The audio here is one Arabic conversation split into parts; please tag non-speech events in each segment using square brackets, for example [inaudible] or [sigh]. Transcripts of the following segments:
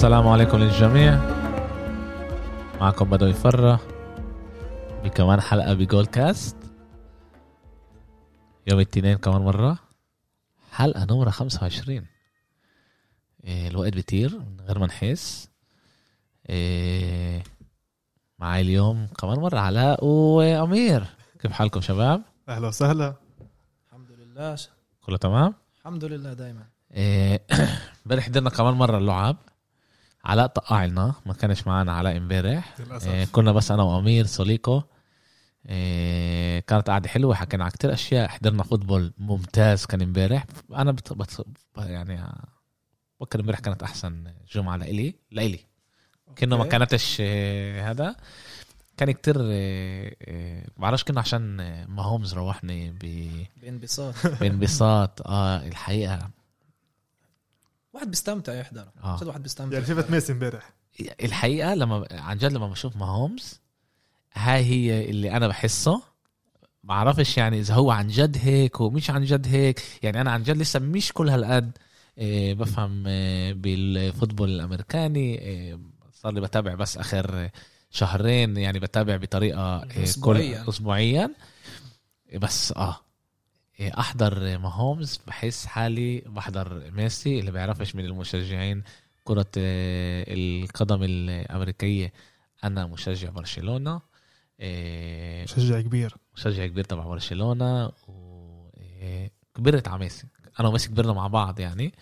السلام عليكم للجميع. معكم بدو يفرة بكمان حلقة بجول كاست يوم الاثنين كمان مرة. حلقة نمرة 25 إيه الوقت بيطير من غير ما نحس. إيه معي اليوم كمان مرة علاء وأمير. كيف حالكم شباب؟ أهلا وسهلا. الحمد لله. كله تمام؟ الحمد لله دايما. إيه، [coughs] امبارح حضرنا كمان مرة اللعب. علاء طقع لنا ما كانش معنا علاء امبارح. للأسف. إيه، كنا بس أنا وأمير صليكو إيه، كانت قعده حلوة حكينا على كتير أشياء حضرنا فوتبول ممتاز كان امبارح. أنا بت... بت... يعني بفكر امبارح كانت أحسن جمعة لإلي لإلي. كأنه ما. كانتش إيه، هذا. كان كتير بعرفش كنا عشان ماهومز روحني ب- بانبساط. بانبساط. آه الحقيقة. واحد بيستمتع يحضر. آه. جد واحد بيستمتع. يعني شفت ميسي امبارح. الحقيقة لما عن جد لما بشوف ماهومز هاي هي اللي أنا بحسه. بعرفش يعني إذا هو عن جد هيك ومش عن جد هيك. يعني أنا عن جد لسه مش كل هالقد إيه، بفهم إيه، بال football الأمريكاني. إيه، صار لي بتابع بس آخر شهرين يعني بتابع بطريقة كل أسبوعياً. اسبوعيا. بس آه. أحضر ماهومز بحس حالي بحضر ميسي اللي بيعرفش من المشجعين كرة آه، القدم الأمريكية. أنا مشجع برشلونة آه، مشجع كبير. مشجع كبير تبع برشلونة وكبرت على ميسي. أنا وميسي كبرنا مع بعض يعني.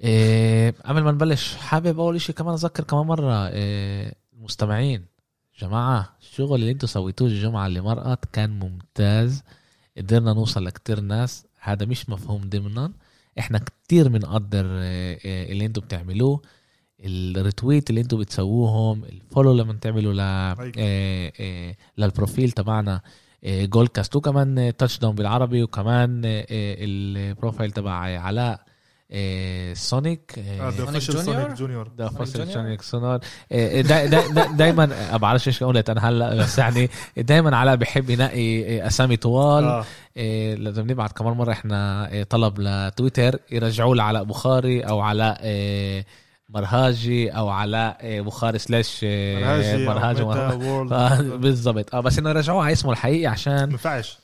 آه، قبل ما نبلش حابب أول إشي كمان أذكر كمان مرة آه، المستمعين. جماعة الشغل اللي أنتوا سويتوه الجمعة اللي مرقت كان ممتاز. قدرنا نوصل لكتير ناس هذا مش مفهوم ضمنا إحنا كتير بنقدر آه، آه، اللي أنتوا بتعملوه ال retweet اللي أنتوا بتسووهم ال follow لما تعملوا ل like. آه، لل profile تبعنا جول كاست وكمان Touchdown بالعربي وكمان ال profile تبع علاء سونيك آه، آه سونيك جونيور؟ سونيك جونيور ده سونيك فصل جونيور؟ سونيك سونار آه، دا دا دا دايما ما بعرفش إيش قلت أنا هلأ بس يعني دايما علاء بحب ينقي آه، أسامي طوال. آه. إيه لازم نبعت كمان مرة إحنا طلب لتويتر يرجعوا لعلاء بخاري أو علاء مرهاجي أو علاء بخاري سلاش مرهاجي مرهاجي. آه، بالضبط. آه بس إنه يرجعوه على اسمه الحقيقي ما عشان ينفعش.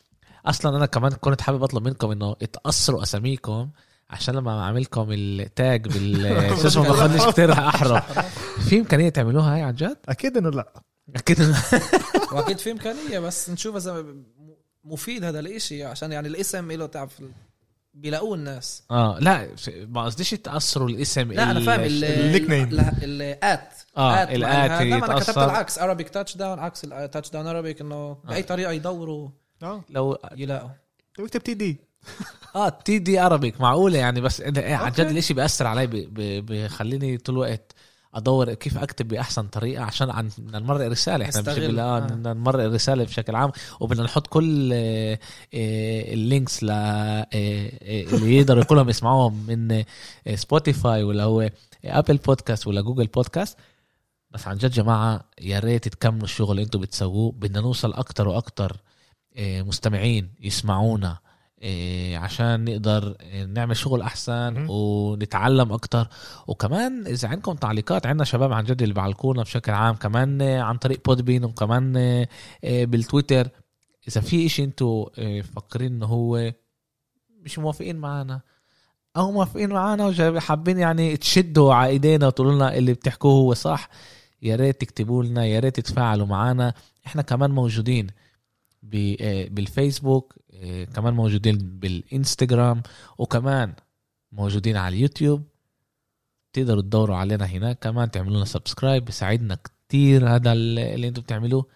أصلا أنا كمان كنت حابب أطلب منكم إنه تقصروا أساميكم. عشان لما اعمل لكم ال tag بال [laughs] شو اسمه ما باخدش كتير أحرف. في إمكانية تعملوها هاي عن جد؟ أكيد إنه لا. أكيد. واكيد في إمكانية بس نشوف إذا مفيد هذا الإشي عشان يعني الاسم له تعرف بيلاقوه الناس. آه لا ما قصديش تقصروا الاسم لا أنا فاهم ال nickname. ال at آه ال at لا ما أنا كتبت العكس Arabic Touchdown عكس ال Touchdown Arabic إنه بأي طريقة يدوروا آه. لو يلاقوا. اكتب تي دي [laughs] آه تي دي ارابيك معقولة يعني بس إيه عن جد. الإشي بيأثر علي بي- بي- بيخليني طول الوقت أدور كيف أكتب بأحسن طريقة عشان عن بدنا نمرق رساله إحنا. بنحب آه آه. بدنا نمرق الرسالة بشكل عام وبدنا نحط كل آه، آه، ال links ل آه، اللي يقدروا كلهم يسمعوهم من Spotify ولا هو Apple Podcast ولا Google Podcast بس عن جد جماعة يا ريت تكملوا الشغل اللي أنتم بتسووه بدنا نوصل أكتر وأكتر مستمعين يسمعونا عشان نقدر نعمل شغل أحسن. ونتعلم أكتر. وكمان إذا عندكم تعليقات عندنا شباب عن جد اللي بيعلقونا بشكل عام. كمان عن طريق بودبين وكمان آه، بالتويتر. إذا في إشي أنتوا آه، فكرين إنه هو مش موافقين معنا أو موافقين معنا وحابين يعني تشدوا على إيدينا وتقولوا لنا اللي بتحكوه هو صح يا ريت تكتبوا لنا يا ريت تتفاعلوا معنا إحنا كمان موجودين آه، بالفيسبوك كمان موجودين بالإنستغرام وكمان موجودين على اليوتيوب. تقدروا تدوروا علينا هناك. كمان تعملوا لنا subscribe بيساعدنا كتير هذا اللي اللي أنتم بتعملوه.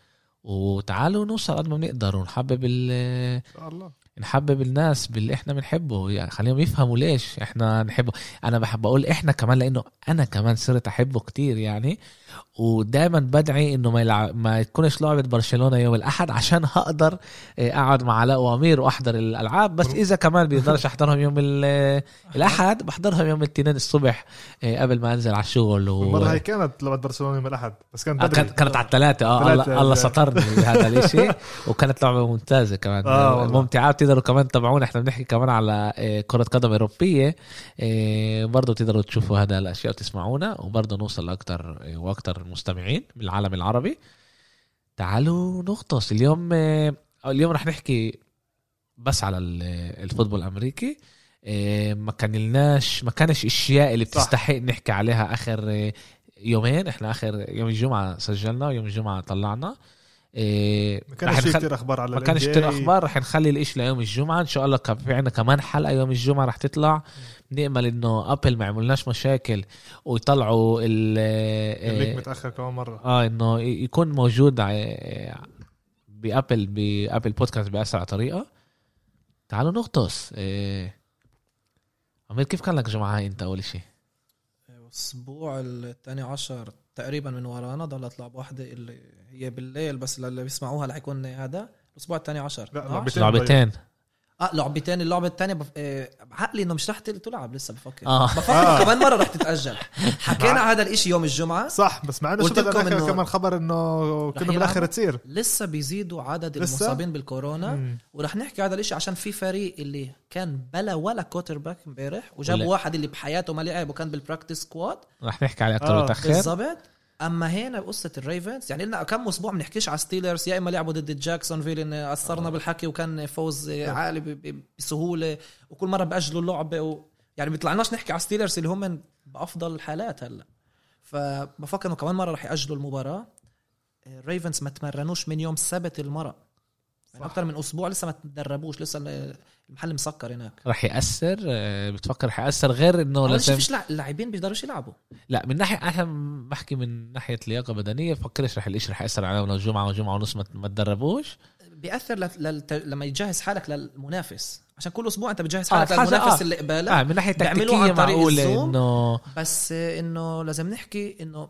وتعالوا نوصل قد ما بنقدر ونحبب ال- ان شاء الله. نحبب الناس باللي إحنا بنحبه. يعني خليهم يفهموا ليش إحنا نحبه. أنا بحب أقول إحنا كمان لأنه أنا كمان صرت أحبه كتير يعني. ودائما بدعي إنه ما يلعب ما تكونش لعبة برشلونة يوم الأحد عشان هقدر آه، أقعد مع علاء وامير وأحضر الألعاب. بس إذا كمان بيقدرش أحضرهم يوم ال- [laughs] الأحد بحضرها يوم الاثنين الصبح آه، قبل ما أنزل على الشغل و... المره هاي كانت لعبة برشلونة يوم الأحد؟ بس كانت آه، بدري. كانت كانت على الثلاثة. آه الله, الله آه. سطرني [laughs] بهذا الإشي. وكانت لعبة ممتازة كمان. آه،. ممتعة. بتقدروا كمان تتابعونا. إحنا بنحكي كمان على كرة قدم أوروبية. آه، برضو تقدروا تشوفوا هذا الأشياء وتسمعونا. وبرضو نوصل لأكتر آه، وأكتر مستمعين بالعالم العربي. تعالوا نغطس. اليوم آه، اليوم رح نحكي بس على ال- الفوتبول الأمريكي. آه، ما كان لناش ما كانش أشياء اللي. بتستحق نحكي عليها آخر آه، يومين. إحنا آخر يوم الجمعة سجلنا ويوم الجمعة طلعنا. إيه ما رح كانش في نخل- كثير أخبار على ما كانش. كتير أخبار رح نخلي الإشي ليوم الجمعة. إن شاء الله كان في عندنا كمان حلقة يوم الجمعة رح تطلع. نامل إنه Apple ما يعملناش مشاكل ويطلعوا ال ال link إيه، متأخر كمان مرة. آه إنه يكون موجود ب Apple ب Apple Podcast بأسرع طريقة. تعالوا نغطس. إيه. عمير كيف كان لك جمعة أنت أول شيء الأسبوع الثاني عشر تقريبا من ورانا ضلت لعبة واحدة اللي هي بالليل بس اللي بيسمعوها رح يكون هذا الأسبوع الثاني عشر لا، 12. لعبتين. لعبتين آه لعبتين اللعبة الثانية بف... آه، عقلي إنه مش رح تل- تلعب لسه بفكر آه. بفكر آه. كمان مرة رح تتأجل [laughs] حكينا هذا الإشي يوم الجمعة صح بس مع انه قلت شفت لكم الآخر إنه كمان خبر إنه كنا؟ بالآخر تصير لسه بيزيدوا عدد لسه؟ المصابين بالكورونا مم. ورح نحكي هذا الإشي عشان في فريق اللي كان بلا ولا quarterback امبارح وجابوا واحد اللي بحياته ما لعب وكان بال practice squad رح نحكي عليه أكثر آه، متاخر بالضبط أما هنا بقصه ال Ravens يعني لنا كم أسبوع بنحكيش على Steelers يا إما لعبوا ضد Jacksonville إن أثرنا بالحكي وكان فوز عالي ب- ب- بسهولة وكل مرة بأجلوا اللعبه و... يعني بيطلعناش نحكي على ستيلرز اللي هم بأفضل الحالات هلأ. فبفكر إنه كمان مرة رح يأجلوا المباراة. الريفنز ما تمرنوش من يوم السبت المرة. يعني. أكثر من أسبوع لسه ما تدربوش لسه المحل مسكر هناك رح يأثر آه، بتفكر رح يأثر غير إنه لازم فيش اللاعبين بيقدروش يلعبوا لا من ناحيه أنا بحكي من ناحية لياقة بدنية بفكرش رح الإشي رح يأثر عليهم لو جمعة وجمعه ونص ما تدربوش بيأثر. لما يجهز حالك للمنافس عشان كل أسبوع أنت بتجهز آه، حالك حاجة- للمنافس آه. اللي قبالك آه من ناحية تكتيكية معقولة. انه بس آه، إنه لازم نحكي إنه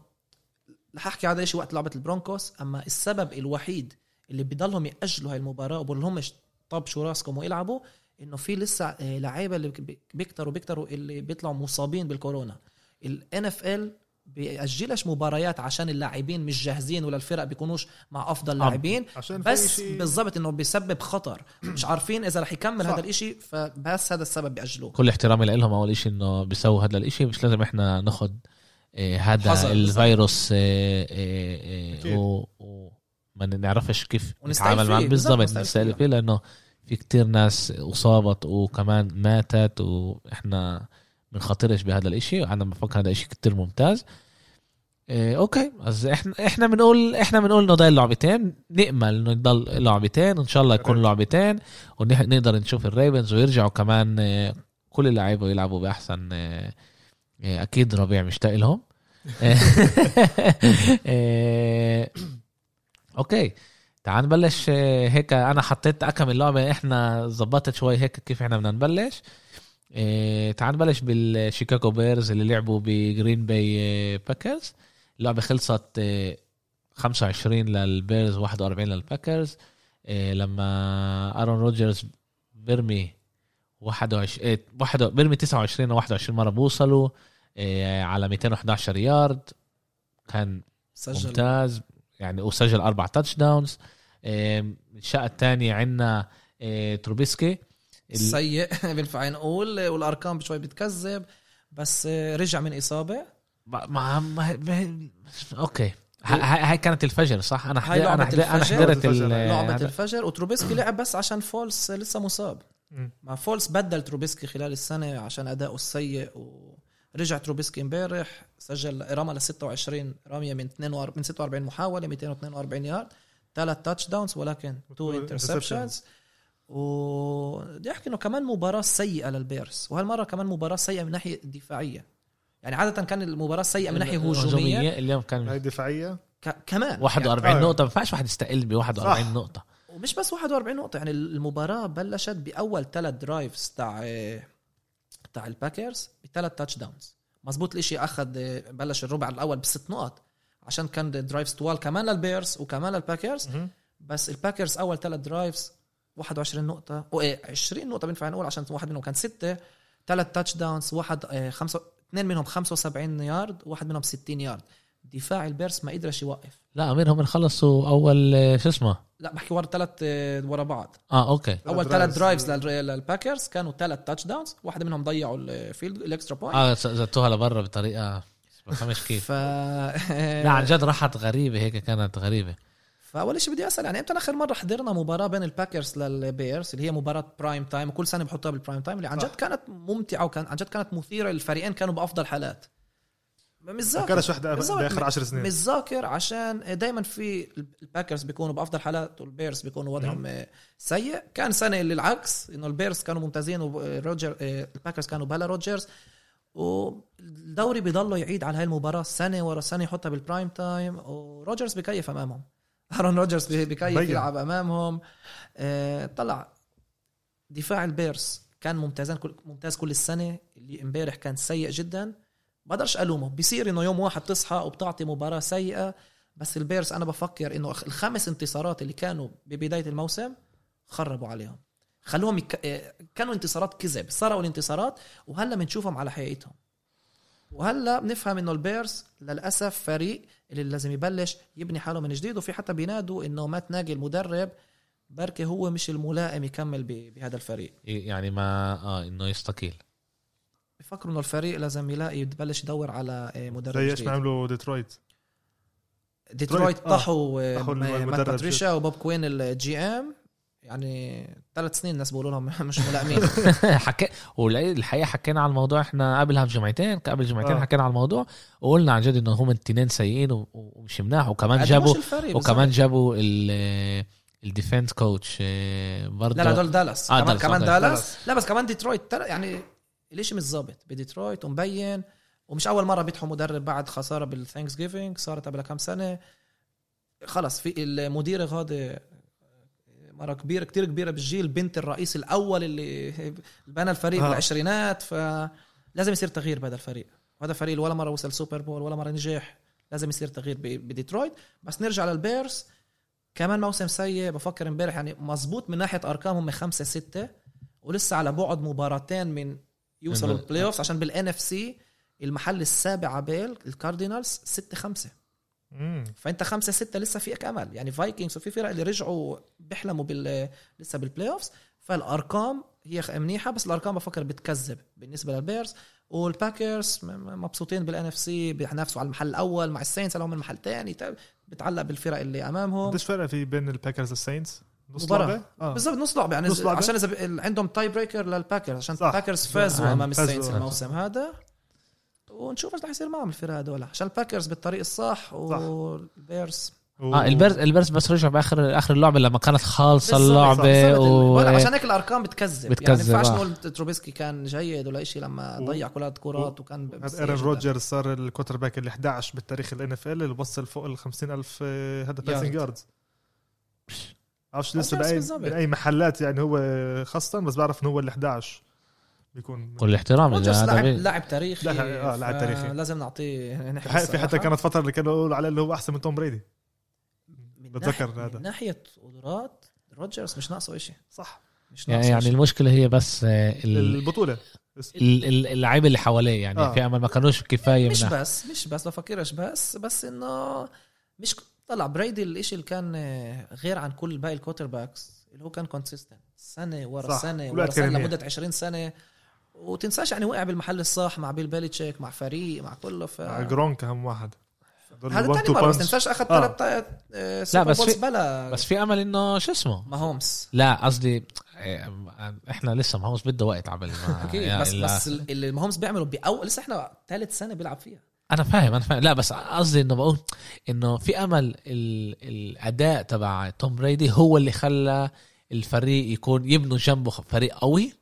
رح أحكي هذا الشيء وقت لعبة ال Broncos أما السبب الوحيد اللي بضلهم يأجلوا هاي المباراة وبقول لهمش طب شو راسكم ويلعبوا إنه في لسه آه، لعيبة اللي بي- بيكتروا بيكتروا اللي بيطلعوا مصابين بالكورونا. ال NFL بيأجلش مباريات عشان اللاعبين مش جاهزين ولا الفرق بيكونوش مع أفضل لاعبين. بس بالضبط إنه بيسبب خطر. مش عارفين إذا رح يكمل صح. هذا الإشي فبس هذا السبب بيأجلوه. كل احترامي لهم أول شيء إنه بيسووا هذا الإشي مش لازم إحنا ناخد آه، هذا الفيروس آه، آه، آه، أكيد. و- وما نعرفش كيف نتعامل معه. بالضبط، نستقل. فيه لأنه في كتير ناس اصابت وكمان ماتت وإحنا بنخاطرش بهذا الإشي. أنا بفكر هذا إشي كتير ممتاز. إيه okay. بس إحنا إحنا بنقول إحنا بنقول إنه ضل لعبتين. نأمل إنه يضل لعبتين. وان شاء الله يكون لعبتين. ونقدر نشوف ال Ravens ويرجعوا كمان آه، كل اللعيبة يلعبوا بأحسن آه، آه، أكيد ربيع مشتاق لهم. [laughs] [laughs] okay. تعال نبلش آه، هيك. أنا حطيت كم اللعبه إحنا ظبطت شوي هيك كيف إحنا بدنا نبلش. آه، تعال نبلش بال Chicago Bears اللي لعبوا ب Green Bay آه، Packers اللعبة خلصت آه، 25 لل Bears 41 لل Packers آه، لما Aaron Rodgers بيرمي 21 آه، واحد بيرمي 29 أو 21 مرة بوصلوا آه، على 211 يارد. كان سجل. ممتاز. يعني وسجل أربع touchdowns الشقة الثانية عندنا Trubisky. ال- سيء. [laughs] بينفع نقول والأرقام شوي بتكذب بس رجع من إصابة. ما ما ما- okay. هاي كانت الفجر صح؟ أنا هاي حضر لعبة أنا حضر أنا الفجر. حضرت لعبة. الفجر. و Trubisky لعب بس عشان Foles لسه مصاب. مع Foles بدل Trubisky خلال السنة عشان أداؤه السيء ورجع Trubisky امبارح سجل رمى ل 26 رميه من 42 من 46 محاولة 242 يارد. ثلاث touchdowns ولكن two interceptions وبدي احكي إنه كمان مباراة سيئة لل Bears. وهالمرة كمان مباراة سيئة من ناحية دفاعية. يعني عادة كان المباراة سيئة من ناحية هجومية. اليوم كان هاي دفاعية؟ ك- كمان. 41 آه. نقطة. ما ينفعش واحد يستقبل 41 صح. نقطة. ومش بس 41 نقطة يعني المباراة بلشت بأول ثلاث drives تاع تاع ال Packers بثلاث touchdowns مزبوط الإشي أخذ بلش الربع الأول بست نقط. عشان كان drives طوال كمان لل Bears وكمان لل Packers. بس ال Packers أول ثلاث drives 21 نقطة أو إيه 20 نقطة بينفع نقول عشان واحد منهم كان ستة. ثلاث touchdowns واحد آه، خمسة اثنين منهم 75 يارد واحد منهم 60 يارد دفاع ال Bears ما قدرش يوقف. لا أمير هم خلصوا أول آه، شو اسمه؟ لا بحكي ورا ثلاث آه، ورا بعض. آه okay. أول. ثلاث drives لل Packers كانوا ثلاث touchdowns واحد منهم ضيعوا ال field ال extra point آه زتوها لبرا بطريقة ما بفهمش كيف ف [laughs] لا عن جد راحت غريبة هيك كانت غريبة. فأول شيء بدي أسأل يعني إمتى اخر مرة حضرنا مباراة بين ال Packers لل Bears اللي هي مباراة prime time وكل سنة بحطوها بال prime time اللي عن جد. كانت ممتعة وكان عن جد كانت مثيرة الفريقين كانوا بأفضل حالات. مش ذاكر كانش واحدة بالضبط. بآخر 10 سنين. مش ذاكر عشان دايما في ال Packers بيكونوا بأفضل حالات وال Bears بيكونوا وضعهم سيء. كان سنة اللي العكس إنه ال Bears كانوا ممتازين و Rodger ال Packers كانوا بلا Rodgers. والدوري بيضله يعيد على هاي المباراة سنة ورا سنة يحطها بال prime time و Rodgers بكيف أمامهم. [laughs] Aaron Rodgers بكيف. يلعب أمامهم. آه، طلع. دفاع ال Bears كان ممتازان كل ممتاز كل السنة. اللي امبارح كان سيء جدا. بقدرش ألومه. بصير إنه يوم واحد تصحى وبتعطي مباراة سيئة. بس البيرز أنا بفكر إنه الخمس انتصارات اللي كانوا ببداية الموسم خربوا عليهم. خلوهم يك... آه، كانوا انتصارات كذب سرقوا الانتصارات وهلا بنشوفهم على حقيقتهم. وهلا بنفهم إنه البيرز للأسف فريق اللي لازم يبلش يبني حاله من جديد وفي حتى بينادوا إنه مات ناجي المدرب بركي هو مش الملائم يكمل ب- بهذا الفريق. يعني ما آه إنه يستقيل. بفكروا إنه الفريق لازم يلاقي يبلش يدور على آه، مدرب زي إيش ما عملوا ديترويت. ديترويت آه. طحوا طحوا آه، ماك المدرب باتريشا وبوب كوين ال GM. يعني ثلاث سنين الناس بيقولوا لهم [laughs] مش ملائمين. [laughs] حكي والحقيقة حكينا على الموضوع إحنا قبلها بجمعتين قبل جمعتين آه. حكينا على الموضوع وقلنا عن جد انه هم التنين سيئين ومش مناح وكمان جابوا وكمان. جابوا ال ال defense coach برضه. لا لا دول دالاس. آه، كمان دالاس، كمان أوكي. دالاس. لا بس كمان ديترويت يعني الإشي مش ظابط. بديترويت ومبين ومش أول مرة بيدحوا مدرب بعد خسارة بال Thanksgiving صارت قبل كم سنة. خلص في المدير هذا مرة كبيرة كتير كبيرة بالجيل بنت الرئيس الأول اللي بنى الفريق آه. بالعشرينات فلازم يصير تغيير بهذا الفريق. وهذا فريق ولا مرة وصل Super Bowl ولا مرة نجح لازم يصير تغيير بديترويت. بس نرجع للبيرز كمان موسم سيء بفكر امبارح يعني مزبوط من ناحية أرقام هم خمسة ستة ولسه على بعد مباراتين من يوصلوا ال playoff عشان بال NFC المحل السابع عبال الكاردينالز ستة خمسة. مم. فأنت خمسة ستة لسه فيك امل يعني فايكنجز وفي فرق اللي رجعوا بيحلموا بال لسه بال playoffs فالأرقام هي منيحة بس الأرقام بفكر بتكذب بالنسبة للبيرز والباكرز مبسوطين بال NFC بينافسوا على المحل الأول مع الساينتس اللي هم المحل الثاني بتعلق بالفرق اللي أمامهم قديش فرق في بين الباكرز والساينتس؟ نص. لعبة؟ آه بالضبط نص لعبة يعني نص لعبة. عشان إذا عندهم tie breaker للباكرز عشان. الباكرز فازوا آه، أمام فازوا. الساينتس الموسم هذا ونشوف إيش رح يصير معهم الفرق هدول عشان الباكرز بالطريق الصح والبيرز و- آه البرز البرز بس رجع باخر آخر اللعبة لما كانت خالصة اللعبة بالضبط. و... عشان هيك الأرقام بتكذب, بتكذب، يعني ما آه. ينفعش نقول تروبيسكي كان جيد ولا شيء لما و- ضيع كل الكرات وكان آرون. روجرز صار ال quarterback ال 11 بالتاريخ ال NFL اللي وصل فوق ال 50000 هذا passing yards عرفش لسه by بالضبط. من اي محلات يعني هو خاصة بس بعرف إنه هو ال 11 بيكون كل احترام روجرز إذا لاعب لاعب تاريخي لا، آه، لاعب تاريخي. لازم نعطيه نحكي في حتى. كانت فترة اللي كانوا يقولوا عليه اللي هو أحسن من توم بريدي بتذكر هذا. من ناحية قدرات روجرز مش ناقصه شيء صح مش يعني, ناقصه يعني إشي. المشكلة هي بس آه، ال- البطولة ال- ال- اللعيبه اللي حواليه يعني آه. في أمل ما كانوش كفاية مش من بس مش بس بفكرش بس بس إنه مش طلع بريدي الإشي اللي كان آه، غير عن كل باقي ال quarterbacks اللي هو كان consistent سنة ورا صح. سنة ورا سنة. لمدة 20 سنة وتنساش يعني وقع بالمحل الصح مع بيل بيليتشيك مع فريق مع كله ف مع جرونك أهم واحد. هذا تاني مرة بس. تنساش اخذ آه. ثلاث سوبر بس في- بلا بس في أمل إنه شو اسمه؟ ماهومس لا قصدي آه، إحنا لسه ما هوش بده وقت عبل ما [laughs] أكيد بس ال- بس اللي ماهومس بيعمله باول لسه إحنا ثالث سنة بيلعب فيها. أنا فاهم أنا فاهم. لا بس قصدي إنه بقول إنه في أمل ال... الأداء تبع توم بريدي هو اللي خلى الفريق يكون يبنوا جنبه فريق قوي.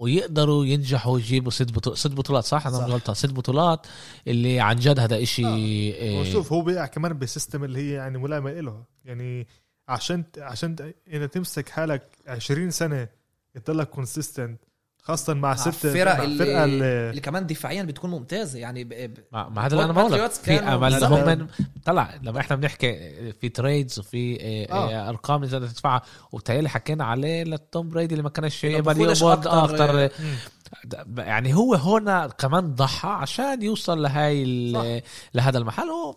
ويقدروا ينجحوا يجيبوا ست بطولات ست بطولات صح؟ أنا. مش غلطان ست بطولات اللي عن جد هذا إشي هو إيه شوف هو بيقع كمان ب system اللي هي يعني ملائمة له. يعني عشان عشان انت تمسك حالك 20 سنة تضلك consistent خاصة مع مع ست فرق مع اللي, اللي اللي كمان دفاعيا بتكون ممتازة يعني ب... ب... ما ما هذا اللي أنا بقول في أمل. هم طلع لما إحنا بنحكي في trades وفي آه، آه. آه. أرقام اللي تدفعها وبالتالي حكينا عليه لتوم بريدي اللي ما كانش يقبل يقبض أكتر مم. يعني هو هنا كمان ضحى عشان يوصل لهاي ال- لهذا المحل هو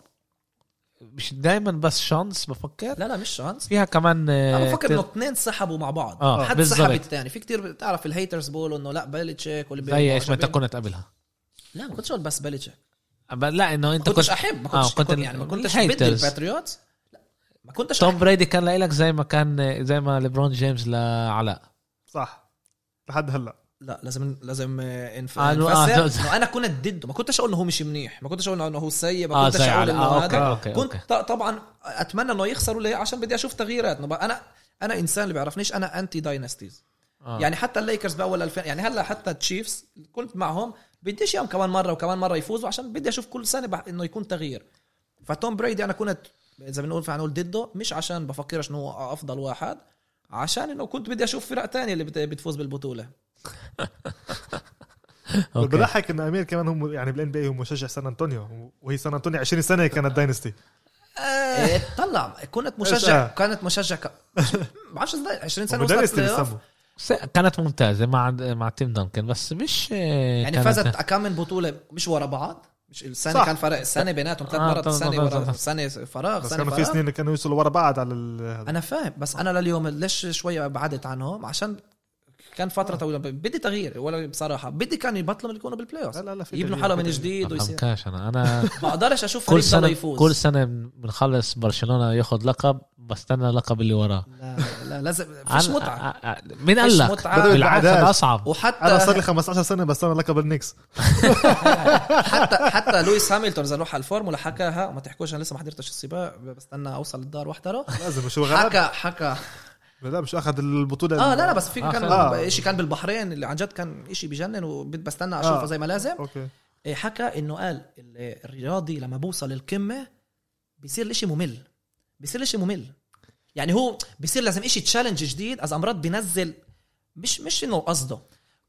مش دائما بس chance بفكر. لا لا مش chance. فيها كمان آه، أنا بفكر إنه اثنين سحبوا مع بعض. آه، حد. سحب الثاني في كتير بتعرف ال haters بيقولوا إنه لا بيلتشيك واللي زي إيش ما أنت. كنت قبلها لا ما كنتش أقول بس بيلتشيك أما لا إنه ما انت كنتش كنت أحب ما آه، كنتش كنت كنت يعني. ما كنتش. بدي الباتريوتس. لا ما كنتش توم. بريدي كان لك زي ما كان زي ما ليبرون جيمس لعلاء. صح. لحد هلأ. لا لازم لازم آه، انف... آه، إنه- نفسر آه، انه أنا كنت ضده. ما كنتش أقول انه هو مش منيح. ما كنتش أقول انه هو سيء. ما كنتش زي أقول إنه آه، هذا. كنت أوكي. ط- طبعا أتمنى إنه يخسروا ليه؟ عشان بدي أشوف تغييرات. أنا أنا إنسان اللي بيعرفنيش. أنا anti dynasties آه. يعني حتى الليكرز بأول 2000 يعني هلأ حتى التشيفز كنت معهم. بديش اياهم كمان مرة وكمان مرة يفوزوا عشان بدي أشوف كل سنة بح... إنه يكون تغيير. فتوم بريدي أنا كنت إذا بنقول فنقول ضده. مش عشان بفكرش إنه هو أفضل واحد. عشان إنه كنت بدي أشوف فرق تانية اللي بت- بتفوز بالبطولة. [laughs] بضحك انه أمير كمان هم يعني بال NBA هو مشجع سان أنطونيو وهي سان أنطونيو 20 سنة كانت dynasty إيه، طلع كنت مشجع؟ كانت مشجع ك... ما بعرفش إزاي 20 سنة وصلت. بيسموا س- كانت ممتازة مع مع تيم دانكن بس مش يعني كانت- فازت كم من بطولة مش ورا بعض مش السنة صح. كان فرق السنة بيناتهم ثلاث آه، مرات السنة ورا طبعاً. سنه فراغ بس سنه كانوا في سنين كانوا يوصلوا ورا بعض على ال- أنا فاهم بس أنا لليوم ليش شوية بعدت عنهم عشان كان فترة طويلة. بدي تغيير ولا بصراحة. بدي كان يبطلوا يكونوا بال playoff لا لا لا في يبنوا حالهم من. جديد ما ويصير. أنا. أنا [laughs] ما بقدرش أشوف كل سنة يفوز. كل سنة بنخلص برشلونة ياخذ لقب بستنى اللقب اللي وراه. لا لا لازم فيش متعة. مين قال لك. بالعكس أصعب. وحتى أنا صار لي 15 سنة بس أنا لقب النكس. [laughs] حتى حتى لويس هاميلتون إذا نروح على الفورمولا حكاها وما تحكوش أنا لسه ما حضرتش السباق بستنى أوصل الدار وأحضره. لازم شو غلط؟ حكى حكى لا مش أخذ البطولة. آه لا لا بس في آه، كان آه. شيء كان بالبحرين اللي عن جد كان شيء بجنن وبستنى أشوفه آه. زي ما لازم. أوكي. إيه، حكى إنه قال ال- الرياضي لما بوصل القمه بيصير الإشي ممل. بيصير الإشي ممل. يعني هو بيصير لازم إشي challenge جديد از امراض بينزل مش مش إنه قصده.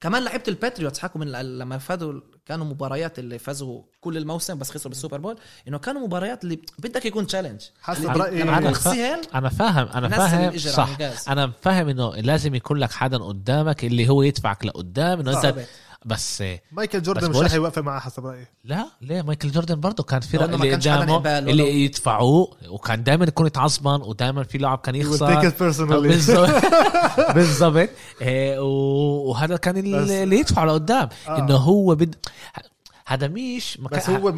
كمان لعيبة الباتريوتس حكوا من ال- لما فازوا كانوا مباريات اللي فازوا كل الموسم بس خسروا بال Super Bowl إنه كانوا مباريات اللي بدك يكون challenge حسب اللي- رأيي- لما أنا تكون فا- سهل أنا فاهم أنا فاهم صح. أنا فاهم إنه لازم يكون لك حدا قدامك اللي هو يدفعك لقدام إنه أنت. بس مايكل بس جوردن مش بقولش- رح يوقف معاه حسب رأيي. لا ليه؟ مايكل جوردن برضه كان ما اللي قدامه اللي يدفعوه وكان دائما يكون يتعصبن ودائما في لاعب كان يخسر. بالظبط [laughs] إيه، وهذا كان بس- اللي اللي يدفع لقدام آه. إنه هو بد هذا مش بس هو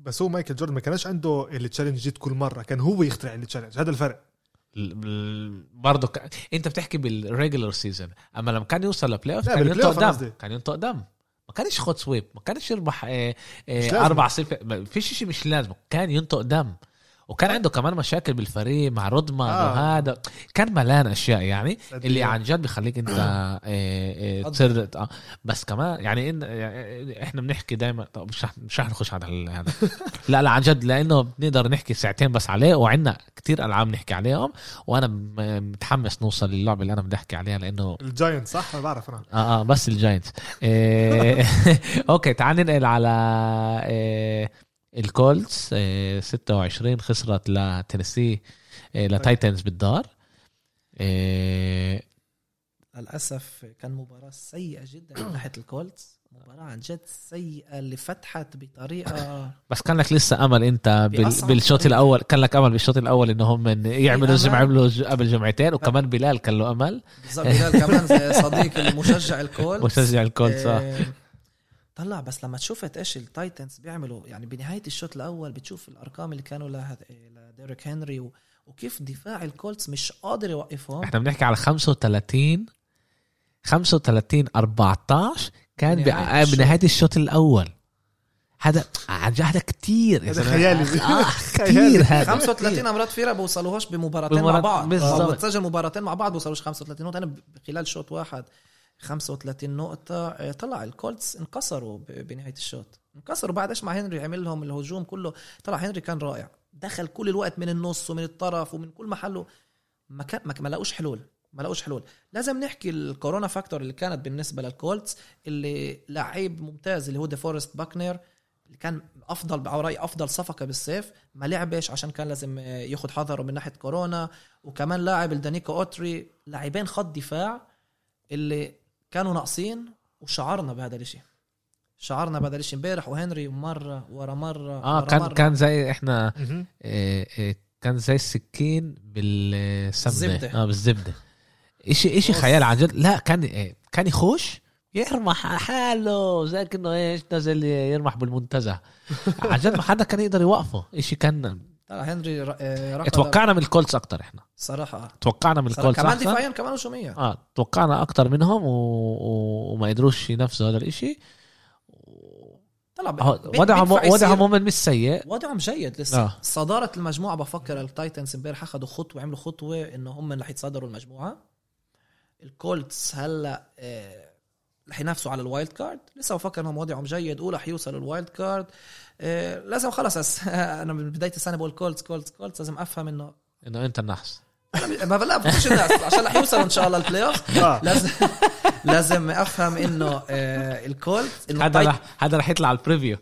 بس هو مايكل جوردن ما كانش عنده ال challenge كل مرة كان هو يخترع التشالنج هذا الفرق. برضه ك... انت بتحكي بال regular season أما لما كان يوصل ل playoff كان ينطق دم. كان ينطق دم. ما كانش ياخد sweep ما كانش يربح مش لازم. أربع صفر. ما فيش شيء مش لازم. كان ينطق دم. وكان عنده كمان مشاكل بالفريق مع رودمان آه. وهذا كان ملان أشياء يعني صدق. اللي عن جد بخليك أنت آه، آه، تصير آه، بس كمان يعني إن إحنا بنحكي دائما طب مش رح مش رح نخش على هذا. [laughs] لا لا عن جد لأنه بنقدر نحكي ساعتين بس عليه وعندنا كتير ألعاب نحكي عليهم وأنا متحمس نوصل للعبة اللي أنا بدي أحكي عليها لأنه الجاينتس صح؟ أنا بعرف أنا. آه آه بس الجاينتس إيه [laughs] أوكي تعال ننقل على الكولتس إيه 26 خسرت لتينيسي إيه لتايتنز بالدار إيه للأسف كان مباراة سيئة جدا من ناحية الكولتس مباراة عن جد سيئة اللي فتحت بطريقة [laughs] بس كان لك لسه أمل أنت بال بأصعب بالشوط. الأول كان لك أمل بالشوط الأول انهم من- يعملوا زي ما أمل. عملوا قبل جمعتين وكمان بلال كان له أمل بالظبط بلال كمان صديق المشجع الكولتس [laughs] مشجع الكولتس آه. آه، طلع بس لما شفت إيش التايتنز بيعملوا يعني بنهاية الشوط الأول بتشوف الأرقام اللي كانوا له- لديريك هنري و- وكيف دفاع الكولتس مش قادر يوقفهم إحنا بنحكي على 35 35 14 كان بنهاية بع- الشوط. بنهاية الشوط الأول هذا عن جد هذا كثير يا هذا. خيالي. آه [laughs] خيالي. كثير هذا 35 مرات فرق بوصلوهاش بمباراتين بمباراة- مع بعض بالظبط. بتسجل مباراتين مع بعض بوصلوش 35 نقطة أنا خلال شوط واحد 35 نقطة آه، طلع الكولتس انكسروا بنهاية الشوط. انكسروا بعد إيش مع هنري عمل لهم الهجوم كله. طلع هنري كان رائع. دخل كل الوقت من النص ومن الطرف ومن كل محله. ما كان ما لاقوش حلول. ما لقوش حلول. لازم نحكي ال corona factor اللي كانت بالنسبة للكولتس اللي لعيب ممتاز اللي هو ديفورست باكنر اللي كان أفضل برأيي أفضل صفقة بالصيف ما لعبش عشان كان لازم ياخذ حذره من ناحية كورونا. وكمان لاعب الدينيكو أوتري لاعبين خط دفاع اللي كانوا ناقصين وشعرنا بهذا الإشي شعرنا بهذا الإشي امبارح وهنري مرة ورا مرة آه ورا كان مرة. كان زي إحنا. آه، آه، كان زي السكين بالسمنة. آه بالزبدة اشي إشي. خيال عن جد لا كان آه، كان يخش يرمح على حاله زي كأنه إيش نزل يرمح بالمنتزه [laughs] عن جد ما حدا كان يقدر يوقفه إشي كان هنري ر- آه، توقعنا من الكولتس أكتر إحنا. صراحة. آه. توقعنا من الكولتس كمان دفاعيا كمان شو 100 آه توقعنا أكتر منهم و... و... وما قدروش ينفذوا هذا الإشي. طلع ب- هو- بي- وضعهم وضعهم عموما مش سيء. وضعهم جيد. لسه آه. آه. صدارة المجموعة بفكر التايتنز امبارح أخذوا خطوة عملوا خطوة إنه هم اللي حيتصدروا المجموعة. الكولتس هلا آه، رح ينافسوا على ال wild card. لسه بفكر إنهم وضعهم جيد. اولى حيوصلوا ال wild card. آه، لازم خلص. أس... [laughs] أنا من بداية السنة بقول كولتس كولتس كولتس. لازم أفهم إنه إنه انت النحس ما لا بفكرش الناس عشان رح يوصلوا إن شاء الله ال playoff [laughs] آه. لازم لازم أفهم إنه آه، الكولتس انه هذا رح هذا رح يطلع على ال preview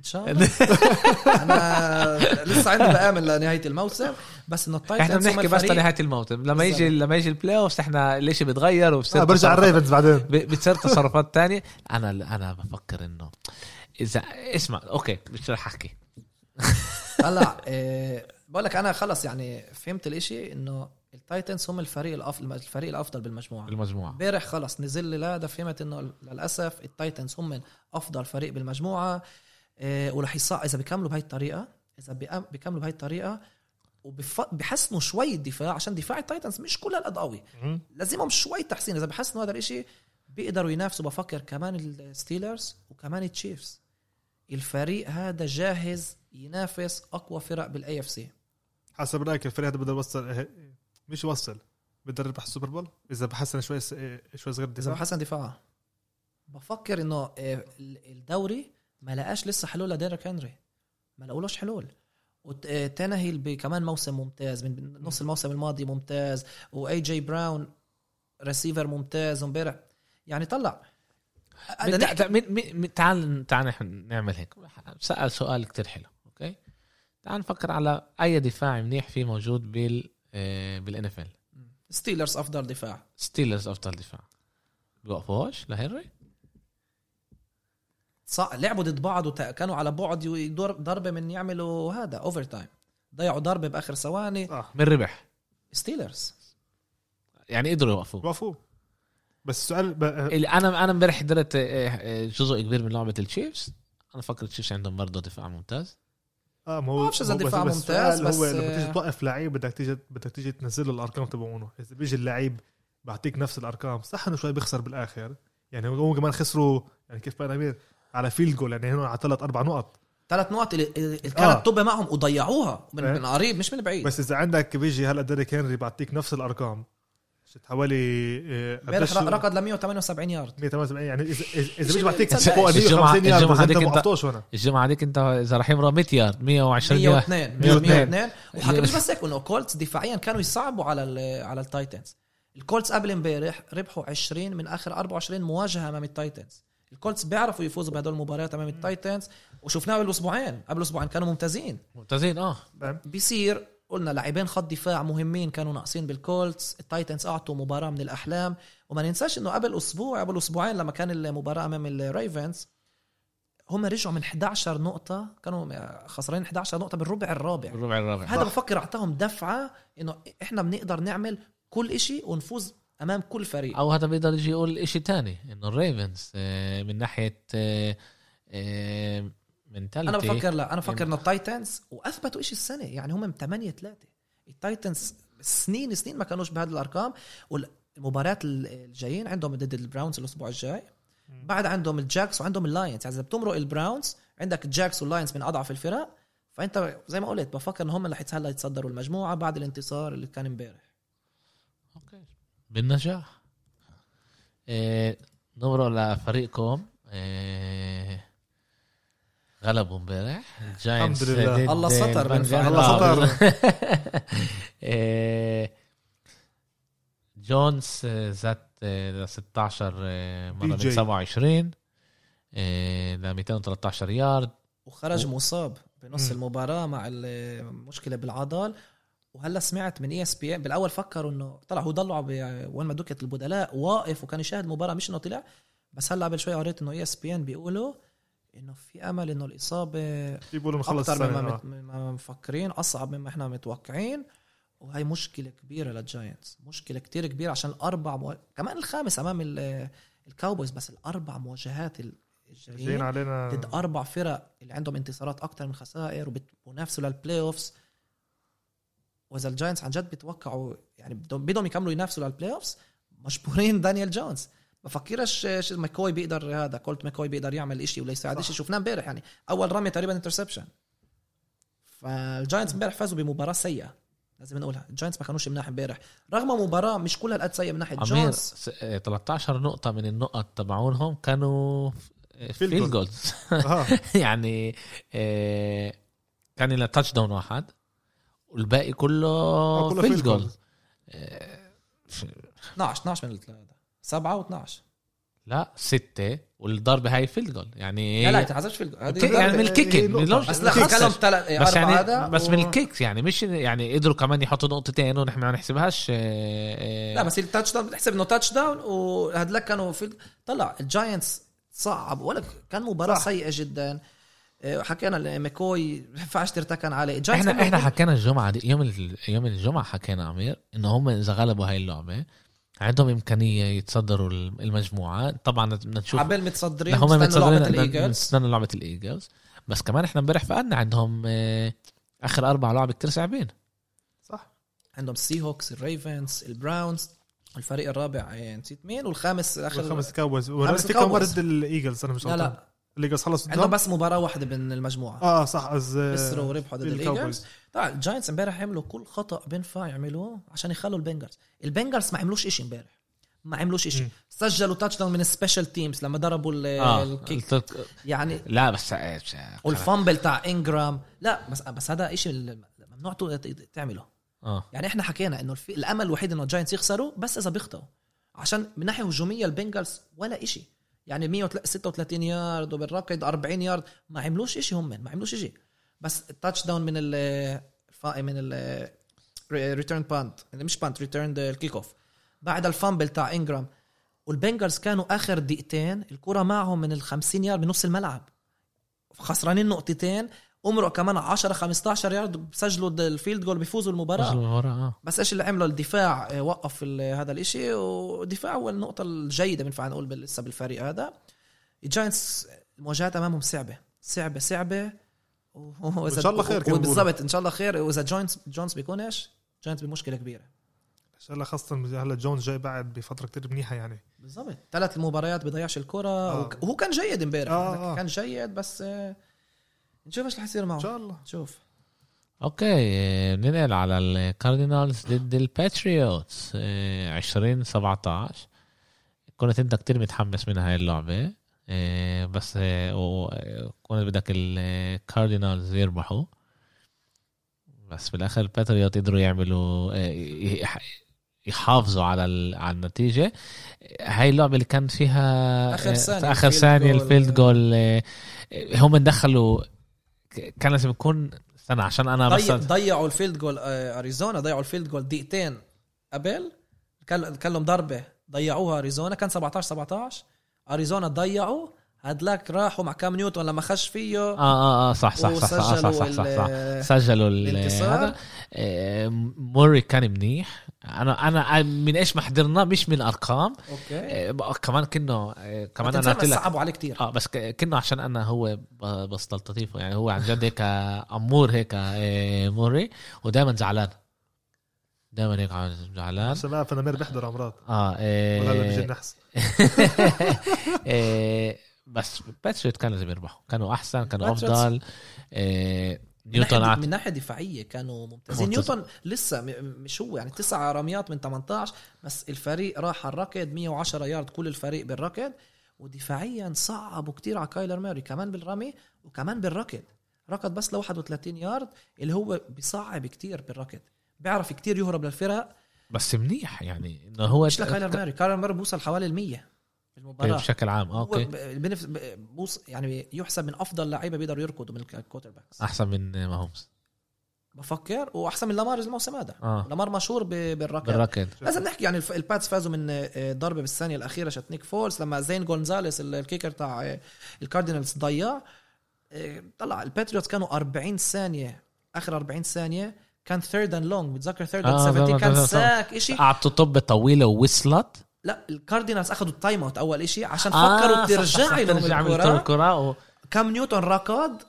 إن شاء الله. [laughs] أنا لسه عندي بامل لنهاية الموسم بس انه التايتنز إحنا بنحكي بس لنهاية الموسم. لما يجي. لما يجي ال playoff إحنا الإشي بيتغير وبصير آه، برجع تصرفات- الريفنز بعدين. بتصير تصرفات تانية. أنا أنا بفكر إنه اذا اسمع أوكي مش رح أحكي. [laughs] هلا إيه بقول لك أنا خلص يعني فهمت الإشي إنه التايتنز هم الفريق الافضل الفريق الأفضل بالمجموعة. بالمجموعة. امبارح خلص نزل لي لا ده فهمت إنه للأسف التايتنز هم افضل فريق بالمجموعة. إيه ورح يصع إذا بيكملوا بهاي الطريقة إذا بيأم- بيكملوا بهاي الطريقة وبحسنوا شوي الدفاع عشان دفاع التايتنز مش كل هالقد قوي مهم. لازمهم شوي تحسين. إذا بحسنوا هذا الإشي بيقدروا ينافسوا. بفكر كمان الستيلرز وكمان التشيفز الفريق هذا جاهز ينافس أقوى فرق بال AFC حسب رأيك الفريق هذا بده يوصل إيه، مش يوصل بده يربح ال Super Bowl؟ إذا بحسن شوي إيه، شوي صغير إذا الدفاع؟ بحسن دفاعه بفكر إنه آه، الدوري ما لقاش لسه حلول لديريك هنري. ما لقولوش حلول. وتانهيل كمان موسم ممتاز من نص الموسم الماضي ممتاز واي جي براون ريسيفر ممتاز امبارح. يعني طلع. من تعال تعال نحن نعمل هيك. سأل سؤال كتير حلو أوكي؟ تعال نفكر على أي دفاع منيح فيه موجود بال بال NFL ستيلرز أفضل دفاع. ستيلرز أفضل دفاع. بيوقفوش لهنري؟ صح لعبوا ضد بعض وكانوا على بعد يدور ضربه من يعملوا هذا overtime ضيعوا ضربه بآخر ثواني. آه. من ربح. ستيلرز يعني قدروا يوقفوه. وقفوا بس السؤال ب... اللي أنا أنا امبارح حضرت آه، آه، جزء كبير من لعبة التشيفز أنا فكر التشيفز عندهم برضه دفاع ممتاز. آه ما هو بعرفش إذا هو- الدفاع بس ممتاز، السؤال هو بس- لما تيجي توقف لعيب بدك تيجي بدك تيجي تنزل له الأرقام تبعونه. إذا بيجي اللعيب بعطيك نفس الأرقام صح إنه شوي بيخسر بالآخر. يعني هو كمان خسروا يعني كيف بقى امير على field goal يعني هنا على ثلاث أربع نقط. ثلاث نقط اللي, كانت آه. طب معهم وضيعوها من, إيه. من قريب مش من بعيد. بس إذا عندك بيجي هلا ديريك هنري بعطيك نفس الأرقام. shit حوالي إيه، امبارح ركض ل 178 يارد 178 يعني اذا إذا مش إذا بيجي بعطيك تصدق. فوق ال الجمعة- 150 يارد انت هذيك هنا. الجمعة هذيك انت إذا راح يمرق 100 يارد 120 يارد 102 102. 102 وحكى مش بس هيك انه كولتس دفاعيا كانوا يصعبوا على ال على التايتنز الكولتس قبل امبارح ربحوا 20 من آخر 24 مواجهة أمام التايتنز الكولتس بيعرفوا يفوزوا بهدول المباريات أمام التايتنز. وشفناه قبل أسبوعين. قبل أسبوعين كانوا ممتازين. ممتازين آه. بيصير قلنا لاعبين خط دفاع مهمين كانوا ناقصين بالكولتس. التايتنز أعطوا مباراة من الأحلام. وما ننساش إنه قبل أسبوع قبل أسبوعين لما كان المباراة أمام الريفنز هم رجعوا من 11 نقطة كانوا خسرانين 11 نقطة بالربع الرابع. الربع الرابع. هذا بفكر أعطاهم دفعة إنه إحنا بنقدر نعمل كل إشي ونفوز أمام كل فريق. أو هذا بيقدر يجي يقول إشي تاني إنه الريفنز آه، من ناحية mentality أنا بفكر لا أنا بفكر إنه التايتنز وأثبتوا إشي السنة يعني هم 8 3 التايتنز سنين سنين ما كانوش بهذه الأرقام. والمباريات الجايين عندهم ضد البراونز الأسبوع الجاي. بعد عندهم الجاكس وعندهم اللاينز يعني إذا بتمرق البراونز عندك الجاكس واللاينز من أضعف الفرق. فأنت زي ما قلت بفكر ان هم اللي حيتهلا يتصدروا المجموعة بعد الانتصار اللي كان امبارح. بالنجاح آه، نمرق لفريقكم آه، غلبوا امبارح الحمد لله. الله ستر. الله ستر. [laughs] آه، جونز آه، زاد ل 16 آه، مرة DJ. من 27 آه، ل 213 يارد وخرج و- مصاب بنص. المباراة مع المشكلة بالعضل وهلا سمعت من ESPN بالأول فكروا إنه طلع هو ضلوا وين ما دكت البدلاء واقف وكان يشاهد المباراة مش إنه طلع بس هلا قبل شوي قريت إنه ESPN بيقولوا إنه في أمل إنه الإصابة في بيقولوا نخلص أكثر مما. مما مفكرين أصعب مما إحنا متوقعين وهي مشكلة كبيرة للجاينتس مشكلة كتير كبيرة عشان الأربع مو... كمان الخامس أمام ال- الكاوبويز بس الأربع مواجهات ال- جايين الجايين علينا ضد أربع فرق اللي عندهم انتصارات أكثر من خسائر وبنافسوا لل playoffs واذا الجاينتس عن جد بيتوقعوا يعني بدهم يكملوا ينافسوا لل playoffs مجبورين دانيال جونز. بفكرش ماكوي بيقدر هذا كولت ماكوي بيقدر يعمل إشي ولا يساعد. إشي. شفناه امبارح يعني. أول رمية تقريبا interception فالجاينتس امبارح فازوا بمباراة سيئة. لازم نقولها. الجاينتس ما كانوش مناح امبارح. رغم مباراة مش كلها قد سيئة من ناحية جونز س- آه، 13 نقطة من النقط تبعونهم كانوا field goal. goals آه. [laughs] يعني آه، كان له touchdown واحد. والباقي كله آه، كله field goal goals. 12 12 من الثلاثه 7 و12 لا ستة والضربة هاي field goal يعني لا لا في الج- هذه كي- يعني من ال kick. من بس لا ال kick. ثلاث بس يعني هذا بس و- من ال kicks يعني مش يعني قدروا كمان يحطوا نقطتين ونحن ما نحسبهاش آه، آه، لا بس ال touchdown بتحسب إنه touchdown وهدلك كانوا في طلع الجاينتس صعب ولا كان مباراة صح. سيئة جدا إيه، حكينا ماكوي ما ينفعش ترتكن عليه. إحنا إحنا حكينا الجمعة دي يوم ال- يوم الجمعة حكينا عمير انه هم إذا غلبوا هاي اللعبة عندهم إمكانية يتصدروا المجموعة. طبعا بدنا نشوف عبال متصدرين هم لعبة متصدرين الإيجلز. نستنى لعبة الإيجلز. بس كمان إحنا امبارح فقدنا عندهم آه، آخر أربع لعب كتير صعبين. صح. عندهم السي هوكس الريفنز البراونز الفريق الرابع إيه، نسيت مين؟ والخامس آخر خمس كاوبويز مره الكاوبويز. ضد الإيجلز؟ أنا مش لا لا. الايجلز خلص عندهم؟ بس مباراة واحدة من المجموعة. آه صح از خسروا وربحوا ضد. الايجلز طبعا الجاينتس امبارح عملوا كل خطأ بينفع يعملوه عشان يخلوا البنجلز. البنجلز ما عملوش إشي امبارح. ما عملوش إشي. مم. سجلوا touchdown من ال special teams لما ضربوا ال- آه. ال kick التك- يعني لا بس آه، وال fumble تاع انجرام لا بس بس هذا إشي ال- ممنوع تعمله. آه. يعني إحنا حكينا إنه. الأمل الوحيد إنه الجاينتس يخسروا بس إذا بيخطئوا. عشان من ناحية هجومية البنجلز ولا إشي. يعني 136 يارد وبالركض 40 يارد. ما عملوش إشي هم ما عملوش إشي. بس ال touchdown من ال من ال return punt مش punt return ال kickoff بعد ال fumble تاع انجرام والبنجلز كانوا آخر دقيقتين الكرة معهم من ال 50 يارد بنص الملعب. خسرانين نقطتين امرق كمان 10 15 يارد بسجلوا ال field goal بيفوزوا المباراة. آه. بس إيش اللي عمله؟ الدفاع آه، وقف هذا الإشي والدفاع هو النقطة الجيدة بنفع نقول لسه بالفريق هذا. الجاينتس المواجهات أمامهم صعبة صعبة صعبة. و- إن شاء الله خير بالضبط إن شاء الله خير. وإذا جاينتس جونز بيكون إيش؟ جاينتس بمشكلة كبيرة. إن شاء الله خاصة هلا جونز جاي بعد بفترة كتير منيحة يعني. بالضبط. ثلاث مباريات بضيعش الكرة. آه. وهو كان جيد امبارح. آه، آه. كان جيد بس آه، نشوف إيش رح يصير معه. إن شاء الله. نشوف okay آه، ننقل على ال Cardinals ضد ال Patriots 20 17 كنت أنت كتير متحمس من هاي اللعبة آه، بس آه، وكنت بدك ال Cardinals يربحوا. بس بالآخر ال Patriots قدروا يعملوا يح- يحافظوا على ال- على النتيجة. هاي اللعبة اللي كان فيها آخر آه، ثانية في آخر الفيلد جول. هم دخلوا كان لازم يكون استنى عشان أنا بس ضيع ضيعوا الفيلد جول آه، أريزونا ضيعوا الفيلد جول دقيقتين. قبل كان كان لهم ضربة. ضيعوها أريزونا كان 17 17 أريزونا ضيعوا هدلاك راحوا مع كام نيوتن لما خش فيه. آه آه آه صح صح صح صح صح صح, صح, صح, صح. ال- سجلوا ال- الانتصار. هذا. آه، موري كان منيح. أنا أنا من إيش ما حضرنا مش من ارقام أوكي. آه، كمان كنه آه، كمان أنا قلت لك صعبوا عليه كتير. آه بس ك- كنه عشان أنا هو بستلطفه يعني هو عن جد هيك أمور هيك آه، موري ودائما زعلان. دائما هيك زعلان. عشان أعرف أنا مير بحضر أمراض. آه آه، ولا بيجي النحس. [laughs] آه، بس باتريوت كان لازم يربحوا. كانوا أحسن كانوا أفضل. من نيوتن عط- من ناحية دفاعية كانوا ممتازين. ممتاز. نيوتن لسه مش هو يعني تسع رميات من 18 بس الفريق راح على الركض 110 يارد كل الفريق بالركض. ودفاعيا صعبوا كتير على Kyler Murray كمان بالرمي وكمان بالركض. ركض بس ل 31 يارد اللي هو بيصعب كتير بالركض. بيعرف كتير يهرب للفرق. بس منيح يعني إنه هو مش ل Kyler Murray Kyler Murray بوصل حوالي ال 100 في المباراة. بشكل عام. هو okay. بنف... بوص يعني يحسب من أفضل لعيبة بيقدروا يركضوا من ال quarterbacks أحسن من Mahomes. بفكر وأحسن من لامار الموسم هذا. آه. لامار مشهور بالركض. بالركض. لازم نحكي يعني الباتس فازوا من آه، ضربة بالثانية الأخيرة شت نيك فولز لما زين جونزاليس ال- الكيكر تاع آه، الكاردينالز ضيع. آه، طلع الباتريوتس كانوا 40 ثانية آخر 40 ثانية كان ثيرد اند لونج بتذكر ثيرد اند آه، 17 طبعاً، كان ساك شيء قعدتوا طب طويلة ووصلت. لا الكاردينالز أخذوا التايم اوت أول شيء عشان آه، فكروا ترجعي لهم الكرة. الكرة و... Cam Newton ركض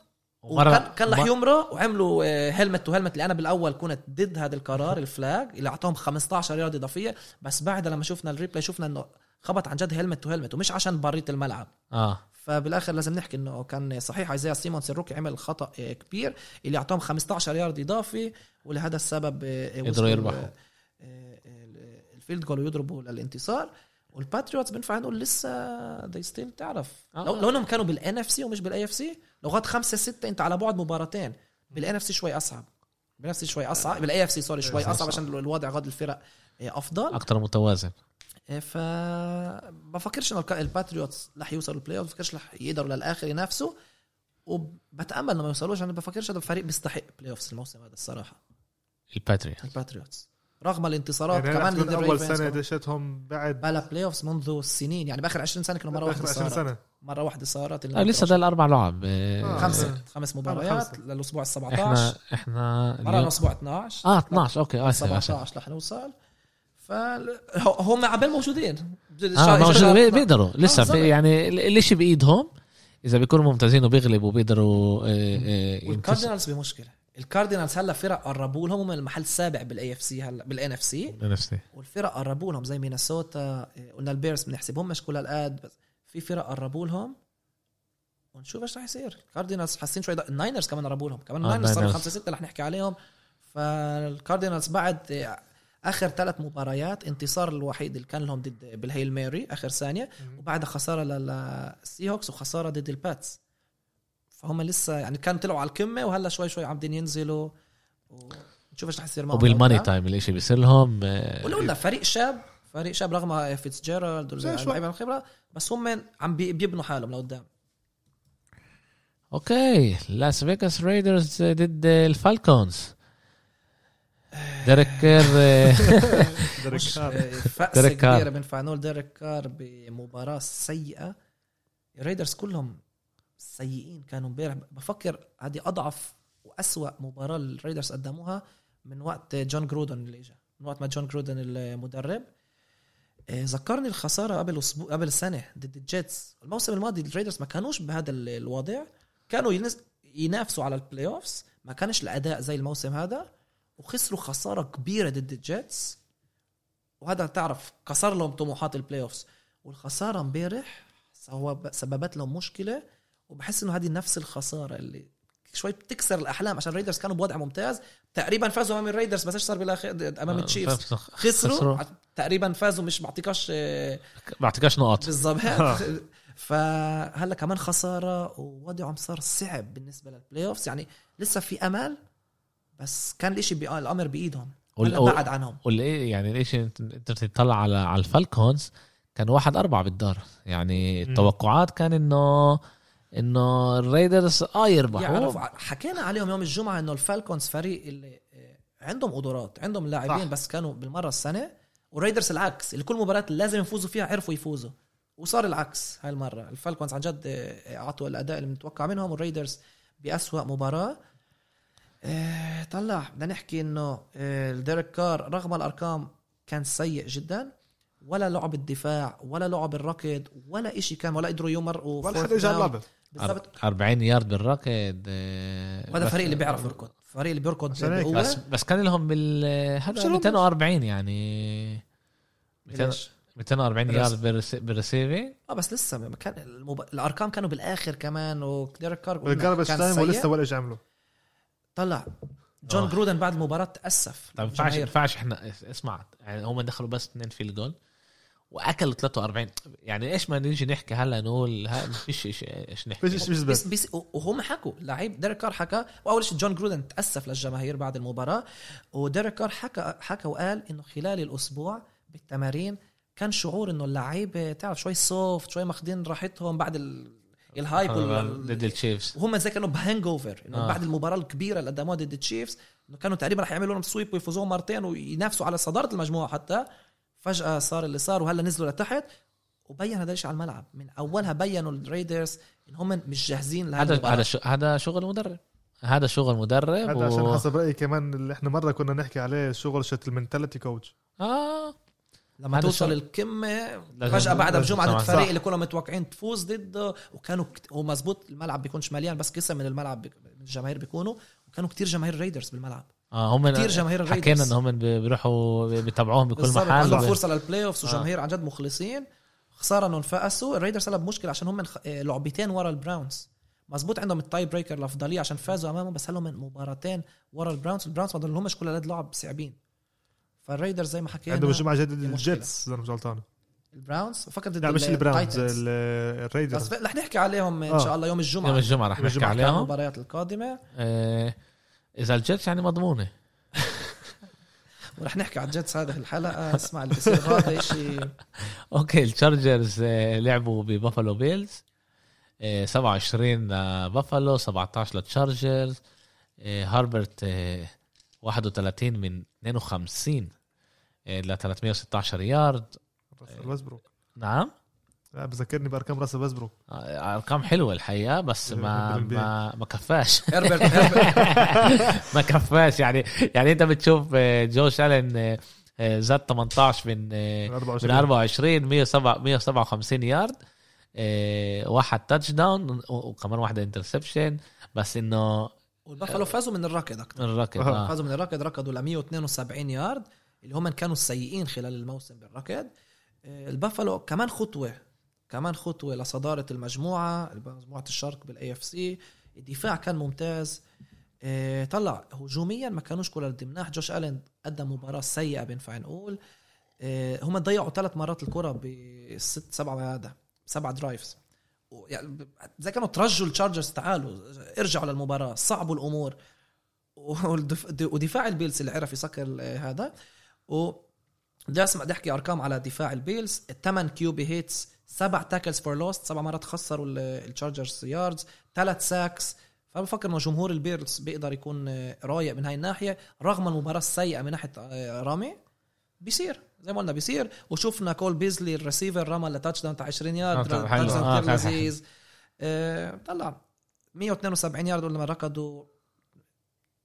وكان كان رح مر- يمرق وعملوا helmet to helmet اللي أنا بالأول كنت ضد هذا القرار ال flag اللي اعطاهم 15 يارد إضافية. بس بعدها لما شفنا ال replay شفنا إنه خبط عن جد helmet to helmet ومش عشان بريت الملعب. آه. فبالآخر لازم نحكي إنه كان صحيح. Isaiah Simmons ال rookie عمل خطأ آه، كبير. اللي اعطاهم 15 يارد إضافي ولهذا السبب آه، قدروا يربحوا. آه، آه، ال field goal ويضربوا للانتصار والباتريوتس بنفع نقول لسه دي ستيل تعرف. آه. لو, لو انهم كانوا بالان اف سي ومش بالاي اف سي لو غاد خمسة ستة انت على بعد مباراتين بالان اف سي شوي أصعب. بالان اف سي شوي أصعب بالاي اف سي سوري شوي. أصعب عشان الوضع غاد الفرق آه، أفضل. أكثر متوازن. ف بفكرش انه الباتريوتس رح يوصلوا البلاي اوف بفكرش رح يقدروا للآخر ينافسوا وبتأمل انه ما يوصلوش أنا بفكرش هذا الفريق بيستحق بلاي اوف الموسم هذا الصراحة. الباتريوت الباتريوتس رغم الانتصارات يعني كمان ضد أول سنة. دشتهم بعد بلا بلاي اوف منذ سنين يعني بآخر 20 سنة كانوا مرة واحدة 20 صارت. سنة. مرة واحدة صارت آه لسه ده الأربع لعب. آه. آه خمسة. خمس مباريات خمسة. للأسبوع ال إحنا 17 إحنا مرة اليوم- الأسبوع 12 آه 12 أوكي. اسف اسف 17 رح نوصل فهم عبال موجودين. آه موجود. بي- بيقدروا. لسه بالضبط. في يعني ال- الإشي بإيدهم. إذا بيكونوا ممتازين وبيغلبوا بيقدروا آه، آه،. وال Cardinals بمشكلة. ال Cardinals هلا فرق قربوا لهم هم المحل السابع بال AFC هلا بال NFC نفسي والفرق قربوا لهم زي Minnesota قلنا ال Bears بنحسبهم مش كل هالقد بس في فرق قربوا لهم. ونشوف إيش رح يصير. ال Cardinals حاسين شوي ال Niners كمان قربوا لهم كمان آه، ال Niners صاروا ال Niners. خمسة ستة رح نحكي عليهم. فالكاردينالز بعد آخر ثلاث مباريات انتصار الوحيد اللي كان لهم ضد بال Hail Mary آخر ثانية. وبعدها خسارة لل Seahawks وخسارة ضد ال Pats فهم لسه يعني كانوا طلعوا على القمة وهلا شوي شوي عم ينزلوا ونشوف إيش رح يصير معهم وبالماني. تايم الإشي بيصير لهم آه، ولا قلنا فريق شاب فريق شاب رغم فيتس جيرالد زي شوي. واللعيبه الخبرة بس هم عم بي- بيبنوا حالهم لقدام أوكي لاس فيغاس ريدرز ضد الفالكونز ديريك كير آه، [laughs] ديريك كار. فأسة ديريك كار. كبيرة بنفع نقول ديريك كار بمباراة سيئة ال Raiders كلهم سيئين كانوا امبارح. بفكر هذه أضعف وأسوأ مباراة ال Raiders قدموها من وقت Jon Gruden اللي اجى من وقت ما Jon Gruden المدرب. آه، ذكرني الخسارة قبل أسبوع قبل سنة ضد ال Jets الموسم الماضي ال Raiders ما كانوش بهذا ال- الوضع. كانوا ينافسوا على ال playoffs ما كانش الأداء زي الموسم هذا. وخسروا خسارة كبيرة ضد ال Jets وهذا تعرف كسر لهم طموحات ال playoffs والخسارة امبارح سببت لهم مشكلة. وبحس إنه هذه نفس الخسارة اللي شوي بتكسر الأحلام. عشان ال Raiders كانوا بوضع ممتاز. تقريبا فازوا أمام ال Raiders بس إيش صار بالاخر أمام آه، ال Chiefs خسروا. خسروا. تقريبا فازوا مش بعطيكاش آه، بعطيكاش نقط بالضبط. [laughs] آه. فهلا كمان خسارة ووضعهم صار صعب بالنسبة لل playoffs يعني لسه في أمل بس كان الإشي بي... الأمر بإيدهم. بعد عنهم. واللي يعني ليش انت أنت تطلع على على ال Falcons كان واحد أربعة بالدار. يعني. التوقعات كان إنه إنه الريدرز آه يربحوا يعرف حكينا عليهم يوم الجمعة إنه ال Falcons فريق اللي آه، عندهم قدرات عندهم لاعبين. بس كانوا بالمرة السنة والريدرز العكس اللي كل مباراة لازم يفوزوا فيها عرفوا يفوزوا وصار العكس هاي المره ال Falcons عن جد آه، أعطوا الأداء اللي متوقع منهم والريدرز بأسوأ مباراة آه، طلع بدنا نحكي إنه الديريك كار رغم الأرقام كان سيء جدا ولا لعب الدفاع ولا لعب الركض ولا إشي كان ولا قدروا يمرقوا ولا حدا اجى. اللعبه بالضبط 40 يارد بالركض آه، وهذا بس- فريق اللي بيعرف يركض فريق اللي بيركض هيك. بس بس كان لهم بال هذا شالهم 240 يعني 200 ليش؟ 240 بس- yard بال receiving آه بس لسه ما كان المب... الأرقام كانوا بالآخر كمان وديريك كار كان time سيء. ولسه ولا إيش عملوا طلع جون آه. جرودن بعد المباراة تاسف طيب ما ينفعش. ينفعش إحنا إسمع يعني هم دخلوا بس اثنين في الجول واكلوا 43 يعني إيش ما نيجي نحكي هلا نقول ها ما فيش إيش إيش نحكي فيش فيش بس بس بس وهم حكوا لعيب ديريك كار حكى وأول شيء جون جرودن تأسف للجماهير بعد المباراة وديريك كار حكى حكى وقال إنه خلال الأسبوع بالتمارين كان شعور إنه اللعيبة تعرف شوي soft شوي ماخذين راحتهم بعد ال- ال hype وال- ضد التشيفز وهم زي كانوا ب hangover إنه آه. آه. بعد المباراة الكبيرة اللي قدموها ضد التشيفز إنه كانوا تقريبا رح يعملوا لهم sweep ويفوزوهم مرتين وينافسوا على صدارة المجموعة حتى فجأة صار اللي صار وهلا نزلوا لتحت وبين هذا الشيء على الملعب. من أولها بينوا الريدرز إن هم مش جاهزين لهذا هذا هذا هذا شغل مدرب. هذا شغل مدرب هذا و... عشان حسب رأيي كمان اللي إحنا مرة كنا نحكي عليه شغلة ال mentality coach آه. لما توصل شغل- القمه فجأة بعدها بجمعه. ضد الفريق. اللي كلهم متوقعين تفوز ضده وكانوا كت... هو مزبوط الملعب بيكونش مليان بس قسم من الملعب بي- من الجماهير بيكونوا وكانوا كتير جماهير ريدرز بالملعب. آه هم كتير جماهير الريدرز. حكينا إن هم بيروحوا بيتابعوهم بكل محل عندهم وب- فرصة لل playoffs آه. وجماهير عن جد مخلصين. خسارة إنهم فقسوا. الريدرز هلا بمشكله عشان هم آه، لعبتين ورا البراونز. مزبوط عندهم ال tie breaker الافضليه عشان فازوا أمامهم بس هلا من مباراتين ورا البراونز. البراونز ما لهمش كل هاد لعب صعبين. فالريدرز زي ما حكينا عندهم الجمعه مشكلة. الجيتس اذا مش غلطان. البراونز فكر ضد لا مش البراونز الريدرز. بس رح نحكي عليهم إن آه. شاء الله يوم الجمعة. يوم الجمعة رح نحكي عليهم. المباريات القادمة. آه إذا الجيتس يعني مضمونة. ورح نحكي على الجيتس هذه الحلقة اسمع اللي بصير هذا شيء. [laughs] okay التشارجرز آه، لعبوا ببافالو بيلز. آه، 27 لبافالو 17 للتشارجرز آه، هاربرت آه، 31 من 52 ل 316 يارد راسل ويسبروك نعم؟ لا بذكرني بأرقام راسل ويسبروك آه، أرقام حلوة الحقيقة بس ما بالنسبة. ما ما كفاش. [laughs] [laughs] ما كفاش. يعني يعني أنت بتشوف آه، جوش ألن آه، زاد 18 من آه، من من 24 24 107 157 يارد واحد touchdown وكمان واحدة interception بس إنه والبافلو فازوا من الركض أكثر من الركض آه. فازوا من الركض ركضوا ل 172 يارد اللي هم كانوا سيئين خلال الموسم بالركض. البافلو كمان خطوة كمان خطوة لصدارة المجموعة مجموعة الشرق بال AFC الدفاع كان ممتاز. آه، طلع هجوميا ما كانوش كل قد مناح. جوش آلين قدم مباراة سيئة بينفع نقول آه، هم ضيعوا ثلاث مرات الكرة بست سبعة هذا سبعة drives يعني زي كانوا ترجوا التشارجرز تعالوا ارجعوا للمباراة صعبوا الأمور. [laughs] ودفاع البيلز اللي عرف يسكر ال- هذا. و بدي أسمع بدي أحكي أرقام على دفاع البيلز. الثمان QB hits سبع tackles for loss سبع مرات خسروا ال- التشارجرز yards ثلاث sacks فبفكر إنه جمهور البيلز بيقدر يكون آه، رايق من هاي الناحية رغم المباراة السيئة من ناحية آه، رامي. بيصير زي ما قلنا بيصير. وشفنا كول بيزلي الريسيفر رمى ل touchdown تاع 20 يارد آه، آه، طلع 172 يارد لما ركضوا.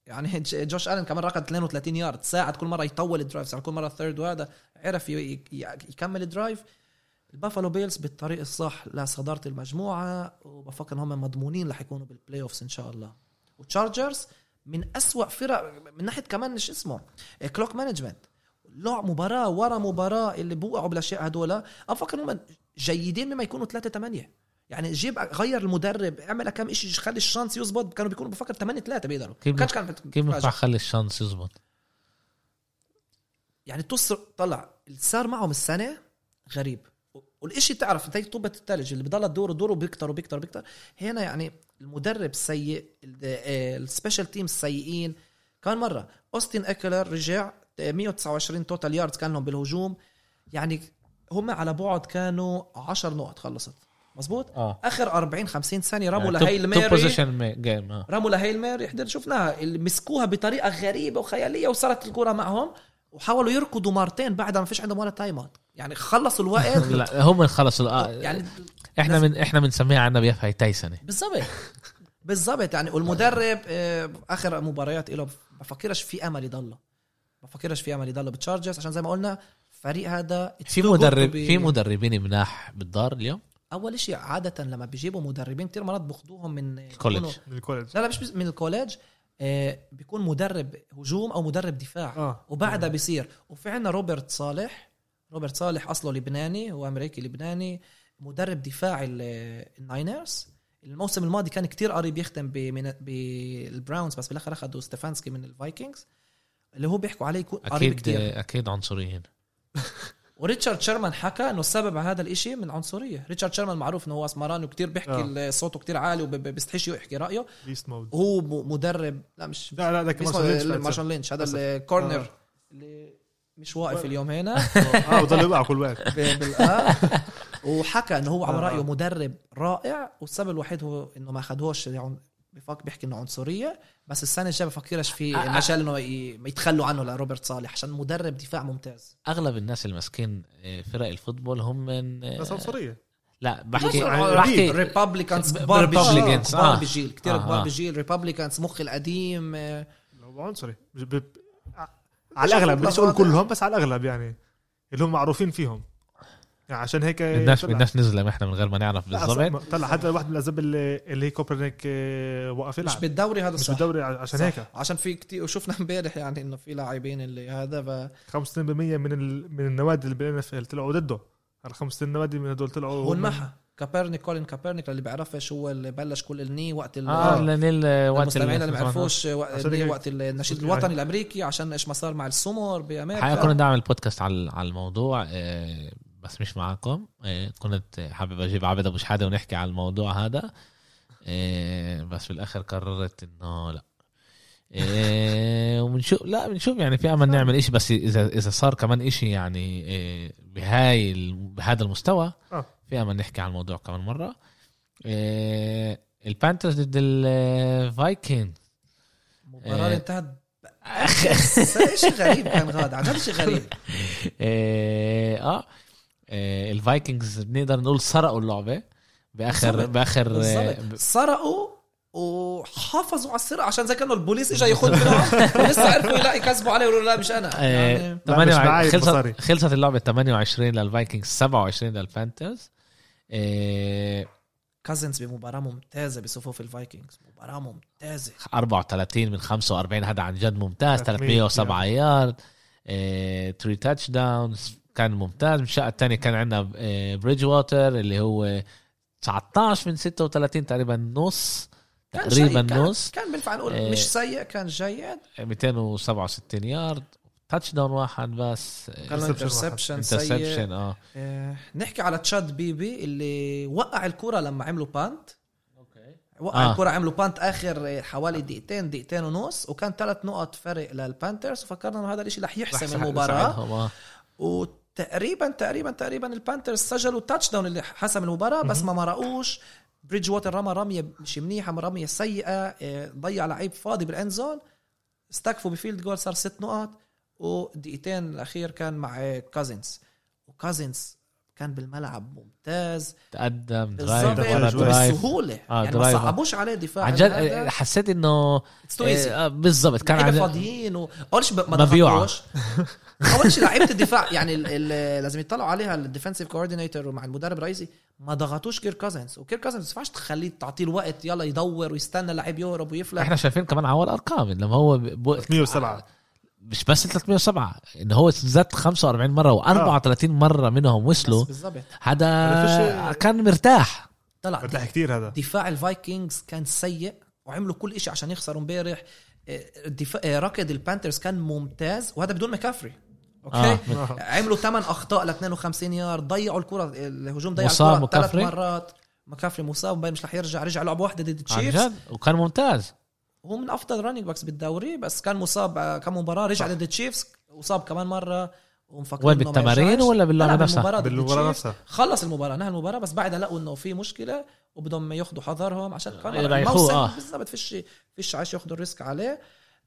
يعني [laughs] جوش ألن كمان ركض 32 يارد ساعد كل مرة يطول ال drive يعني كل مرة third وهذا عرف يكمل ال drive. البافالو بيلز بالطريق الصح لصدارة المجموعة وبفكر إن هم مضمونين رح يكونوا بال playoffs إن شاء الله. وتشارجرز من أسوأ فرق من ناحية كمان شو اسمه؟ clock management لعب مباراة ورا مباراة اللي بوقعوا بالأشياء هدول. أفكر هم جيدين مما يكونوا 3 8 يعني جيب غير المدرب اعمل كم شيء خلي ال chance يزبط. كانوا بيكونوا بفكر 8 3 بيقدروا. كيف كانش كان كيف. ينفع خلي ال chance يزبط؟ يعني تصر طلع اللي صار معهم السنة غريب. والشيء تعرف انت طابة الثلج اللي بضل تدور ودور وبيكتر وبيكتر وبيكتر. هنا يعني المدرب سيء ال special team السيئين كان مرة اوستن إكلر رجع 129 total yards كان لهم بالهجوم. يعني هم على بعد كانوا 10 نقط خلصت. مزبوط آه. آخر 40 50 ثانية رموا يعني ل Hail Mary. possession game آه. رموا ل Hail Mary حضر شفناها اللي مسكوها بطريقة غريبة وخيالية وصارت الكرة معهم وحاولوا يركضوا مرتين بعدها ما فيش عندهم ولا timeout يعني خلصوا الوقت. [laughs] لا هم خلصوا آه. يعني إحنا من إحنا بنسميها عنا بيف هاي تايسنه بالضبط. بالضبط. يعني والمدرب آه، آخر مباريات له بفكرش في أمل يضله. بفكرش في أمل يضله بالتشارجرز عشان زي ما قلنا الفريق هذا في مدرب في مدربين مناح بالدار اليوم؟ أول شيء عادة لما بيجيبوا مدربين كثير مرات بياخذوهم من. بيكونوا- من الكوليج لا لا مش بس- من الكوليج آه، بيكون مدرب هجوم أو مدرب دفاع. آه. وبعدها بيصير. وفي عنا روبرت صالح. روبرت صالح أصله لبناني هو أمريكي لبناني مدرب دفاع ال- ال Niners. الموسم الماضي كان كتير قريب يختم بمن- بال Browns بس بالآخر أخذوا ستيفانسكي من ال Vikings اللي هو بيحكوا عليه يكون قريب أكيد كتير. أكيد عنصريين. [laughs] وريتشارد شيرمان حكى إنه السبب على هذا الإشي من عنصرية ريتشارد شيرمان معروف إنه هو اسمراني وكتير بيحكي آه. آه. صوته كتير عالي وبيستحيش يحكي رأيه Beast Mode هو مدرب لا مش لا لا ده اسمه كمان لينش مارشال لينش هذا. ال corner آه. اللي مش واقف اليوم هنا [laughs] آه بضل يوقع كل وقت [laughs] وحكى إنه هو على آه. رأيه مدرب رائع والسبب الوحيد هو إنه ما اخذوش بفكر بيحكي إنه عنصرية بس السنة الجاية بفكرش في آه، آه. مجال إنه يتخلوا عنه لروبرت صالح عشان مدرب دفاع ممتاز أغلب الناس الماسكين آه، فرق ال football هم من آه، بس عنصرية لا بحكي بحكي Republicans كبار بجيل Republicans، كبار آه. بجيل كثير آه، كبار آه. بجيل Republicans مخ القديم آه، هو عنصري على الأغلب بديش أقول كلهم بس على الأغلب يعني اللي هم معروفين فيهم عشان هيك الناس طلع- الناس نزلم إحنا من غير ما نعرف بالضبط. طلع حتى واحد من الأسباب اللي, اللي هي كوبرنيك آه، وقف مش يلعب بالدوري هذا مش صح. بالدوري عشان صح. هيك. عشان في كتير وشفنا امبارح يعني إنه في لاعبين اللي هذا ف 65% من ال... من النوادي اللي بالان اف طلعوا ضده. هل 65 نوادي من هدول طلعوا هو انمحى كابرنيك كولين كابرنيك اللي بيعرفش هو اللي بلش كل الني وقت ال- آه لنيل وقت المستمعين اللي ما بيعرفوش وقت, النشيد يعني- الوطني الأمريكي عشان إيش ما صار مع السمر بأمريكا. حقيقة كنا نعمل بودكاست على على الموضوع آه، بس مش معاكم. آه، كنت حابب أجيب عبد أبو شحاده ونحكي على الموضوع هذا. آه، بس بالاخر قررت إنه لا. آه، وبنشوف لا بنشوف يعني في أمل نعمل إشي بس اذا إذا صار كمان إشي يعني بهاي بهذا المستوى آه. في أمل نحكي على الموضوع كمان مرة. ال Panthers ضد المباراه آه. اللي انتهت شيء غريب كان غاد عن شيء غريب. [laughs] آه. ال Vikings بنقدر نقول سرقوا اللعبة باخر. بآخر آه، بالضبط سرقوا وحافظوا على السرقة عشان زي كانه البوليس اجى [laughs] ياخذ ولسه عرفوا لا يكذبوا عليه ويقولوا لا مش أنا. آه، يعني لا، مش معاي خلصت المصاري. خلصت اللعبة 28 لل Vikings 27 لل Panthers آه، كازنز بمباراة ممتازة بصفوف ال Vikings. مباراة ممتازة. 34 من 45 هذا عن جد ممتاز. 300 307 يارد. 3 touchdowns كان ممتاز. بالشقه الثانية كان عندنا بريدج ووتر اللي هو 19 من 36 تقريبا نص كان تقريبا كان- نص. كان بينفع نقول آه. مش سيء كان جيد. 267 yard touchdown واحد بس. كان interception interception سيء. آه. آه، نحكي على تشاد بيبي اللي وقع الكرة لما عملوا punt وقع آه. آه. الكرة عملوا punt آخر حوالي دقيقتين دقيقتين ونص وكان ثلاث نقط فرق لل Panthers وفكرنا إنه هذا الإشي رح يحسم رح المباراة. يساعدهم، آه. وتقريبا تقريبا تقريبا ال Panthers سجلوا touchdown اللي حسم المباراة بس ما مرقوش. بريدج ووتر رمى رمية مش منيحة رمية سيئة آه، ضيع لعيب فاضي بال end zone استكفوا ب field goal صار ست نقط ودقيقتين الأخير كان مع كازنز وكازنز كان بالملعب ممتاز. تقدم drive ورا يعني drive. بسهولة. آه يعني drive. ما صعبوش عليه دفاع عن جد آه، حسيت إنه إيه بالضبط كان عن فاضيين اول شيء ما بيوعش اول شيء لعيبة الدفاع يعني الـ الـ لازم يطلعوا عليها ال defensive coordinator ومع المدرب الرئيسي. ما ضغطوش كير كازنز. وكير كازنز ما ينفعش تخليه تعطيه الوقت يلا يدور ويستنى اللعيب يهرب ويفلح. إحنا شايفين كمان على الأرقام لما هو 107 مش بس 307 انه هو زاد 45 مرة و34 مرة منهم وصلوا هذا كان مرتاح. طلع مرتاح كتير هذا. دفاع ال Vikings كان سيء وعملوا كل شيء عشان يخسروا امبارح آه، الدفاع آه، ركض ال Panthers كان ممتاز وهذا بدون مكافري. okay؟ آه. آه. عملوا 8 أخطاء ل 52 يارد ضيعوا الكرة الهجوم ضيع الكرة ثلاث؟ مرات. مكافري مصاب مبين مش رح يرجع رجع لعبه واحدة ضد جد وكان ممتاز. هو من أفضل running backs بالدوري بس كان مصاب آه، كم مباراة رجع ضد ال Chiefs وصاب كمان مرة ومفكرين وين بالتمارين. ولا لا، باللعبه نفسها؟ بالمباراة. نفسها خلص المباراة نهى المباراة بس بعدها لقوا انه في مشكلة وبدهم ياخذوا حذرهم عشان يريحوه، الموسم آه. بالضبط فيش فيش عايش ياخذوا ال risk عليه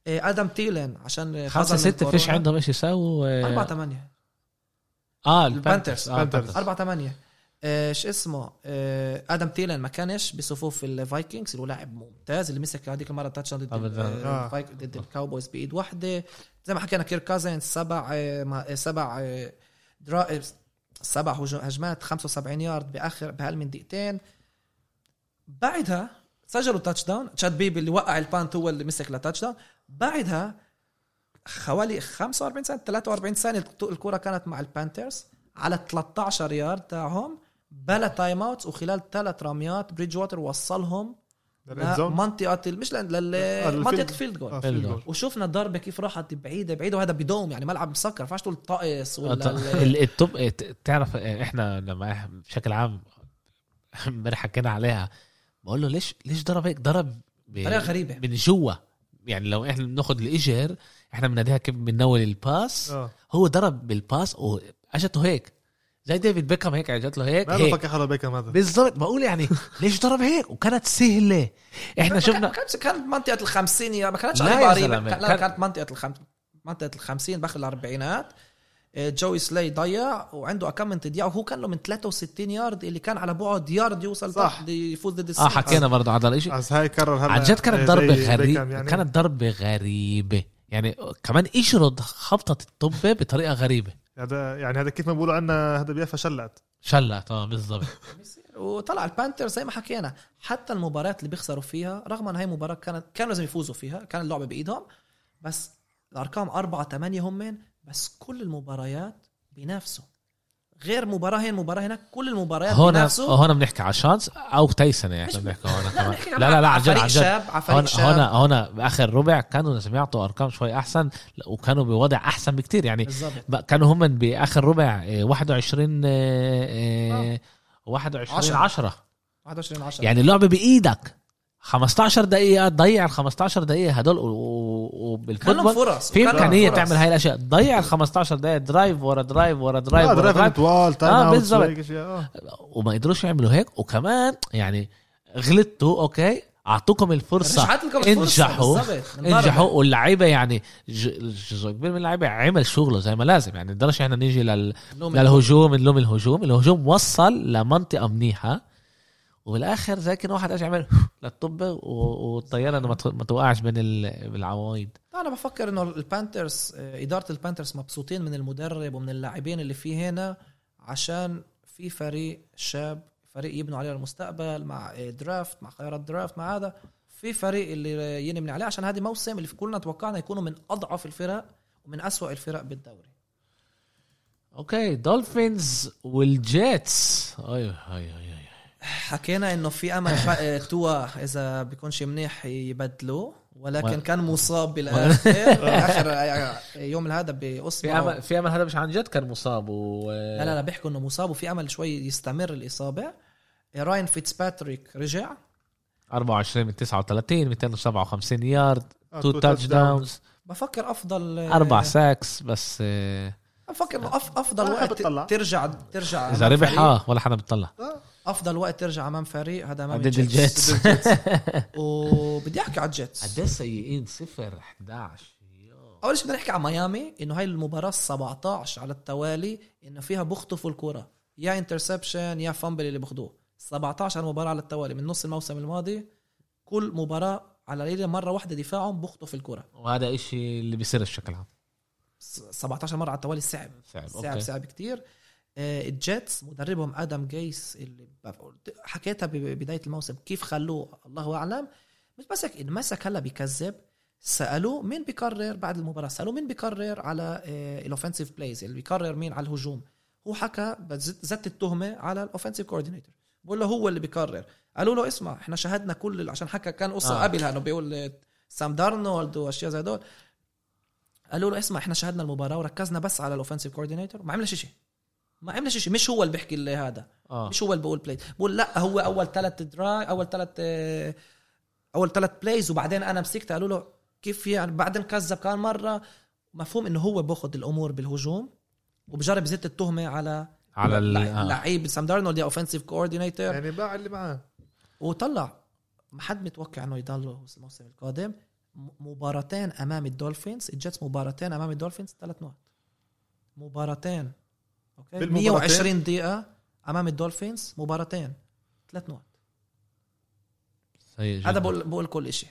إيه، آدم تيلن عشان خمسة ستة فيش. عندهم إيش يسووا 4 آه، 8 آه ال Panthers. آه، ال Panthers. 4 8 إيش اسمه؟ آه، آدم تيلن ما كانش بصفوف ال Vikings اللي هو لاعب ممتاز اللي مسك هذيك المره touch ضد آه. ضد ال Cowboys بإيد واحدة. زي ما حكينا كير كازنز سبع آه، ما- آه، سبع آه، درا... سبع هجمات 75 يارد باخر بأقل من دقيقتين. بعدها سجلوا touchdown تشاد بيبي اللي وقع ال punt هو اللي مسك ال touchdown بعدها حوالي 45 سنه 43 ثانية الكرة كانت مع ال Panthers على 13 يارد تاعهم. بلا time outs وخلال ثلاث رميات بريدج ووتر وصلهم؟ منطقه مش لل- آه،. منطقة ال field goal آه، field field goal. وشفنا الضربه كيف راحت بعيده بعيدة وهذا ب dome يعني ملعب مسكر فاش تقول طقس ولا ال- ال- التوب ت- تعرف إحنا لما بشكل عام [laughs] امبارح حكينا عليها بقول له ليش ليش ضرب هيك؟ ضرب طريقه غريبة. من جوا. يعني لو إحنا بناخد الاجر إحنا بناديها كيف بننول الباس آه. هو ضرب بالباس واجته هيك. زي ديفيد بيكهام هيك اجت له هيك ما هيك. بفكر حدا بيكم هذا. بالضبط بقول يعني ليش ضرب هيك؟ وكانت سهلة. إحنا شفنا كانتش كانت منطقة ال 50 يا ما كانتش لا قريبه يا لا كان- كانت منطقة الخم... منطقة ال 50 باخر الأربعينات. آه، جوي سلاي ضيع وعنده كم من تضييع وهو كان له من 63 يارد اللي كان على بعد يارد يوصل صح. يفوز ضد آه. حكينا برضه على هذا الشيء بس هاي كرر هلا عن جد كانت ضربة بيكهام غريبة يعني. كانت ضربة غريبة. يعني كمان اشرد خبطت الطابة بطريقة غريبة. هذا يعني هذا كيف ما بيقولوا عنا هذا بيافا شلت شلت آه بالضبط. وطلع البانثرز زي ما حكينا حتى المباريات اللي بيخسروا فيها رغم إن هي مباراة كانت كانوا لازم يفوزوا فيها كان اللعبة بإيدهم بس الأرقام أربعة ثمانية هم بس كل المباريات بينافسوا. غير مباراة هي المباراه هناك. كل المباريات هون هون بنحكي على chance أو تيسنه إحنا مش- بنحكي هون لا كمان. [laughs] لا لا لا عن جد عن جد. هون هون هون باخر ربع كانوا لازم يعطوا أرقام شوي أحسن وكانوا بوضع أحسن بكتير يعني. بالضبط. بقى- كانوا هم بآخر ربع آه، 21 آه، آه، 21 عشرة. 10 21 10 يعني اللعبه بإيدك. 15 دقيقة تضيع ال 15 دقيقة هدول وبالفوتبول فرص في إمكانية. تعمل هاي الأشياء. تضيع ال 15 دقيقة drive ورا drive ورا drive لا ورا drive drive طوال time آه، out بالضبط. وهيك أشياء، آه. وما قدروش يعملوا هيك. وكمان يعني غلطتوا okay؟ أعطوكم الفرصة. انجحوا انجحوا. ضربة. واللعيبة يعني ج- جزء كبير من اللعيبة عمل شغله زي ما لازم. يعني نقدرش إحنا نيجي لل... للهجوم نلوم الهجوم. الهجوم وصل لمنطقة منيحة. وبالاخر زي كان واحد اجى عمل للطابة و- والطيارة إنه ما تو- ما توقعش بين ال- بالعوايد. أنا بفكر إنه البانترز آه، إدارة البانترز مبسوطين من المدرب ومن اللاعبين اللي فيه هنا عشان في فريق شاب فريق يبنوا عليه المستقبل مع آه، draft مع خيارات draft مع هذا. في فريق اللي ينبني عليه عشان هذه موسم اللي كلنا توقعنا يكونوا من أضعف الفرق ومن أسوأ الفرق بالدوري. okay دولفينز والجيتس اي اي اي اي حكينا إنه في أمل [laughs] آه، توا إذا بيكونش منيح يبدلوه ولكن كان مصاب [laughs] بالآخر. [laughs] آخر آه، يوم هذا في باصبعه امل في أمل هذا مش عن جد كان مصاب و لا لا لا بيحكوا إنه مصاب وفي أمل شوي يستمر الإصابة. راين فيتسباتريك رجع. 24 من 39 257 يارد آه، two touch. downs بفكر أفضل أربع sacks بس آه، بفكر انه أف أفضل ما وقت بتطلع. ترجع ترجع إذا ربح. آه ولا حدا بيطلع. أفضل وقت ترجع أمام فريق هذا أمام ضد الجيتس. الجيتس. [laughs] وبدي أحكي على الجيتس. قديش سيئين صفر 11 أول شيء بدنا نحكي على ميامي إنه هاي المباراة 17 على التوالي إنه فيها بخطفوا الكرة. يا interception يا fumble اللي بخدوه. 17 مباراه على التوالي من نص الموسم الماضي. كل مباراة على ليلة مرة واحدة دفاعهم بخطف الكرة. وهذا إشي اللي بيصير بشكل عام. 17 مرة على التوالي صعب. صعب صعب okay. صعب كتير. الجيتس مدربهم آدم جيس اللي حكيتها ببداية الموسم كيف خلوه الله أعلم. مش بس هيك مسك هلا بيكذب سألوه مين بيقرر بعد المباراة سألوه مين بيقرر على ال offensive plays اللي بيقرر مين على الهجوم. هو حكى بزت- زت التهمة على ال offensive coordinator بقول له هو اللي بيقرر. قالوا له اسمع إحنا شاهدنا كل عشان حكى كان قصة آه. آه. قبلها إنه بيقول آه، سام دارنولد وأشياء زي دول. قالوا له اسمع إحنا شاهدنا المباراة وركزنا بس على ال offensive coordinator ما عملش شيء. ما عملش شيء. مش هو اللي بيحكي اللي هذا. آه. مش هو اللي بقول play بقول لا هو أول ثلاث drive أول ثلاث أول ثلاث plays وبعدين أنا مسكت. قالوا له كيف يعني بعدين كذب كان مرة. مفهوم إنه هو باخذ الأمور بالهجوم وبجرب يزت التهمة على على ال... لع- آه. لعيب. سام دارنولد يا offensive coordinator يعني باع اللي معاه. وطلع. ما حد متوقع إنه يضل الموسم القادم. مباراتين أمام الدولفينز. الجيتس مباراتين أمام الدولفينز ثلاث نقط مباراتين. okay؟ بالمباراتين؟ 120 دقيقة أمام الدولفينز مباراتين. ثلاث نقط. سيء جداً. هذا بقول بقول كل شيء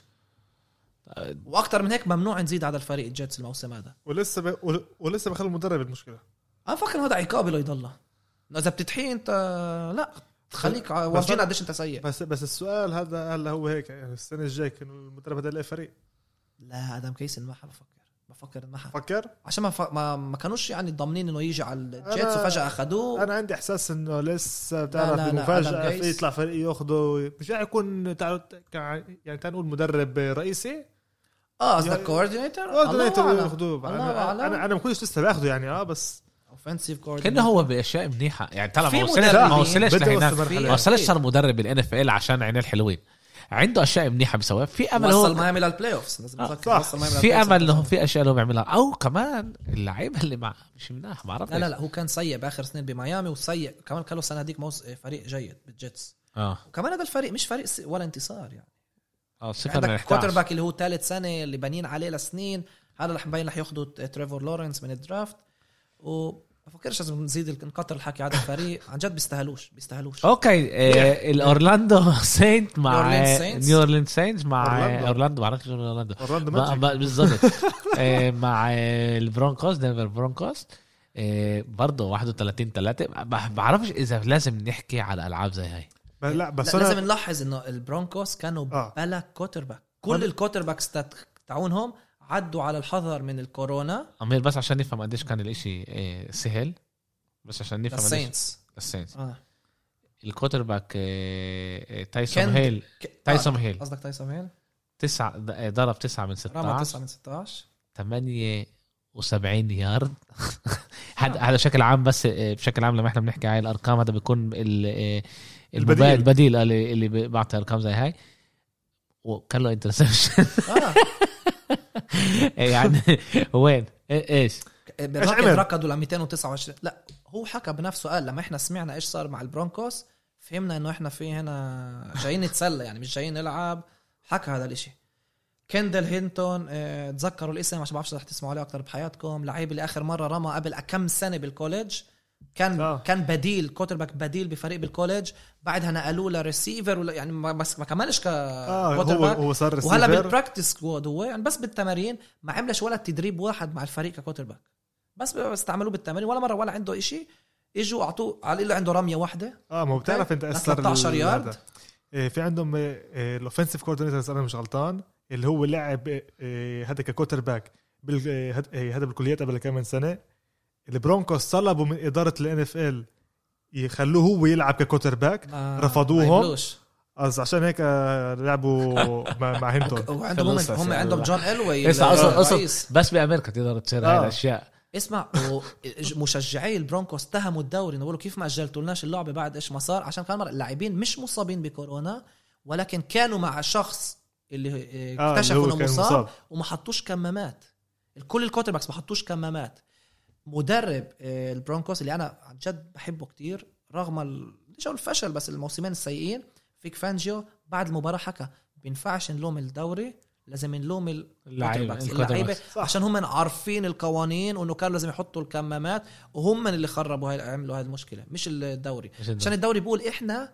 وأكثر من هيك ممنوع نزيد على الفريق الجيتس الموسم هذا. ولسه ب... ول- ولسه بخلي المدرب المشكلة. أنا فكر هذا عقاب له يضل. إذا بتتحي انت لا خليك ورجينا قديش أنت سيء. بس بس السؤال هذا هلا هو هيك يعني السنة الجاية كان المدرب هذا له فريق؟ لا آدم جيس ما حبفكر بفكر ما ح- فكر؟ عشان ما, ف... ما ما كانوش يعني ضامنين إنه يجي على الجيتس أنا- وفجاه أخذوه. أنا عندي إحساس إنه لسه بتعرف في جايز. يطلع فريق ياخده مش رح يكون تعال يعني تعال نقول مدرب رئيسي؟ آه قصدك coordinator coordinator ياخذوه أنا. أنا أنا ما كنتش لسه باخده يعني آه بس offensive كأنه coordinator هو بأشياء منيحة. يعني طلع ما وصلش ما وصلش. ما وصلش صار مدرب بال NFL عشان عينيه الحلوين. عنده أشياء منيحة بيسويها. في أمل وصل هو ميامي لل playoffs لازم آه،. وصل ميامي في أمل. انه في أشياء هو بيعملها أو كمان اللعيبة اللي مع مش مناح ما بعرف لا لا لا هو كان سيء بآخر سنين بميامي وسيء. كمان كان له سنه هذيك موس... فريق جيد بالجيتس. آه. وكمان هذا الفريق مش فريق. ولا انتصار يعني. آه صفر من عندك 11 quarterback اللي هو ثالث سنة اللي بانين عليه لسنين. هذا رح مبين رح ياخذوا تريفور لورنس من ال draft وما بفكرش لازم نزيد نكتر الحكي على الفريق. عن جد بيستاهلوش بيستاهلوش. okay آه الاورلاندو سينت [laughs] مع نيو أورلينز سينتس. نيو اورلينز سينتس مع. أورلاندو. ما بعرفش شو أورلاندو. أورلاندو بالضبط. [laughs] آه، مع البرونكوس دنفر برونكوس. آه، برضه 31 3 ما بعرفش إذا لازم نحكي على ألعاب زي هاي. لا بس لا لازم نلاحظ إنه البرونكوس كانوا آه. بلا quarterback كل هذا- ال quarterbacks تاع- تاعونهم عدوا على الحذر من الكورونا. امير بس عشان نفهم قديش كان الإشي آه، سهل. بس عشان نفهم للسينتس السينتس آه. ال quarterback آه، آه، تايسوم هيل تايسون آه، هيل قصدك تايسون هيل تسعة آه، ضرب تسعة من رمى 16 9 من 16 78 يارد. [laughs] هذا هذا بشكل عام بس آه، بشكل عام لما إحنا بنحكي هاي الأرقام هذا بيكون آه، البديل. البديل اللي اللي بيعطي أرقام زي هاي. وكان له interception آه. [laughs] يعني وين؟ إيه- إيش؟ ركضوا ل 229 لا هو حكى بنفسه قال لما إحنا سمعنا إيش صار مع البرونكوس فهمنا إنه إحنا في هنا جايين نتسلى يعني مش جايين نلعب. حكى هذا الإشي. كندل هينتون آه تذكروا الاسم عشان بعرفش رح تسمعوا عليه أكثر بحياتكم. لعيب اللي آخر مرة رمى قبل كم سنة بال college. كان آه. كان بديل quarterback بديل بفريق بال college بعدها نقلوه لريسيفر ولا يعني ما بس ما كملش آه quarter هو هو صار وهلا receiver بال practice squad هو يعني بس بالتمارين ما عملش ولا تدريب واحد مع الفريق ك quarterback بس استعملوا بالتمارين ولا مرة ولا عنده إشي. إجوا اعطوه على اللي عنده رمية واحدة. آه ما بتعرف أنت ل أثر 13 ال- يارد. إيه، في عندهم ال offensive coordinator أنا مش غلطان اللي هو لعب إيه، هذا ك quarterback إيه، إيه، هذا بالكليات قبل كم من سنة. البرونكوس طلبوا من إدارة ال NFL يخلوه هو يلعب ك quarterback ما رفضوهم؟ از عشان هيك آه، لعبوا مع, [laughs] هينتون وعندهم هم, عندهم. جون إلوي بس بأمريكا تقدر تصير هاي آه. الأشياء اسمع مشجعي البرونكوس اتهموا الدوري إنه بيقولوا كيف ما أجلتولناش اللعبة بعد إيش ما صار عشان كمان مرة اللاعبين مش مصابين بكورونا ولكن كانوا مع شخص اللي آه، اكتشفوا إنه كان مصاب مصاب. وما حطوش كمامات كل ال quarterbacks ما حطوش كمامات مدرب آه، البرونكوس اللي أنا عن جد بحبه كتير رغم ال... مش الفشل بس الموسمين السيئين فيك فانجيو بعد المباراة حكى بينفعش نلوم الدوري لازم نلوم اللعيبة. عشان هم عارفين القوانين وإنه كانوا لازم يحطوا الكمامات وهم اللي خربوا هاي عملوا هاي المشكلة مش الدوري. عشان الدوري بيقول إحنا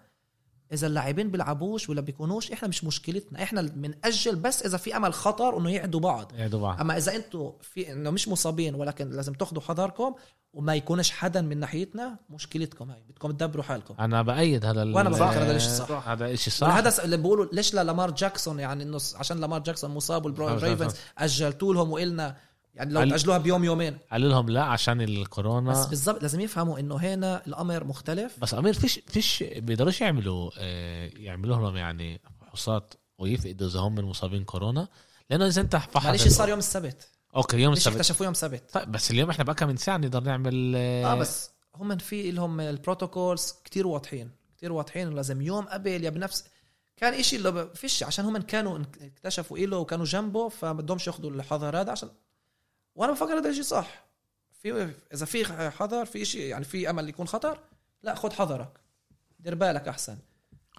إذا اللاعبين بيلعبوش ولا بيكونوش إحنا مش مشكلتنا. إحنا بنأجل بس إذا في أمل خطر إنه يعدوا بعض. يعدوا بعض. أما إذا أنتم في إنه مش مصابين ولكن لازم تاخذوا حذركم وما يكونش حدا من ناحيتنا مشكلتكم هاي. بدكم تدبروا حالكم. أنا بأيد هذا وأنا بفكر هذا الإشي صح. هذا الشيء صح. والهدف اللي بيقولوا ليش لامار جاكسون؟ يعني إنه عشان لامار جاكسون مصاب والريفنز اجلتوا لهم وقلنا يعني لو قال- تأجلوها بيوم يومين. قالوا لهم لا عشان بس الكورونا بالضبط لازم يفهموا إنه هنا الأمر مختلف. بس أمير فيش فيش بيقدروش يعملوا آه، يعملوا لهم يعني فحوصات ويفقدوا إذا هم مصابين كورونا. لأنه إذا أنت فحص معلش صار يوم السبت. أوكي يوم السبت. اكتشفوه يوم السبت. طيب بس اليوم إحنا بقى من ساعة نقدر نعمل آه بس هم في لهم ال protocols كتير واضحين كتير واضحين لازم يوم قبل يا بنفس. كان إشي اللي فيش عشان هم كانوا اكتشفوا إله وكانوا جنبه فبدهمش ياخذوا الحذر هذا عشان وأنا بفكر هذا الشيء صح. في إذا في حذر في شيء يعني في أمل يكون خطر لا خذ حذرك. دير بالك أحسن.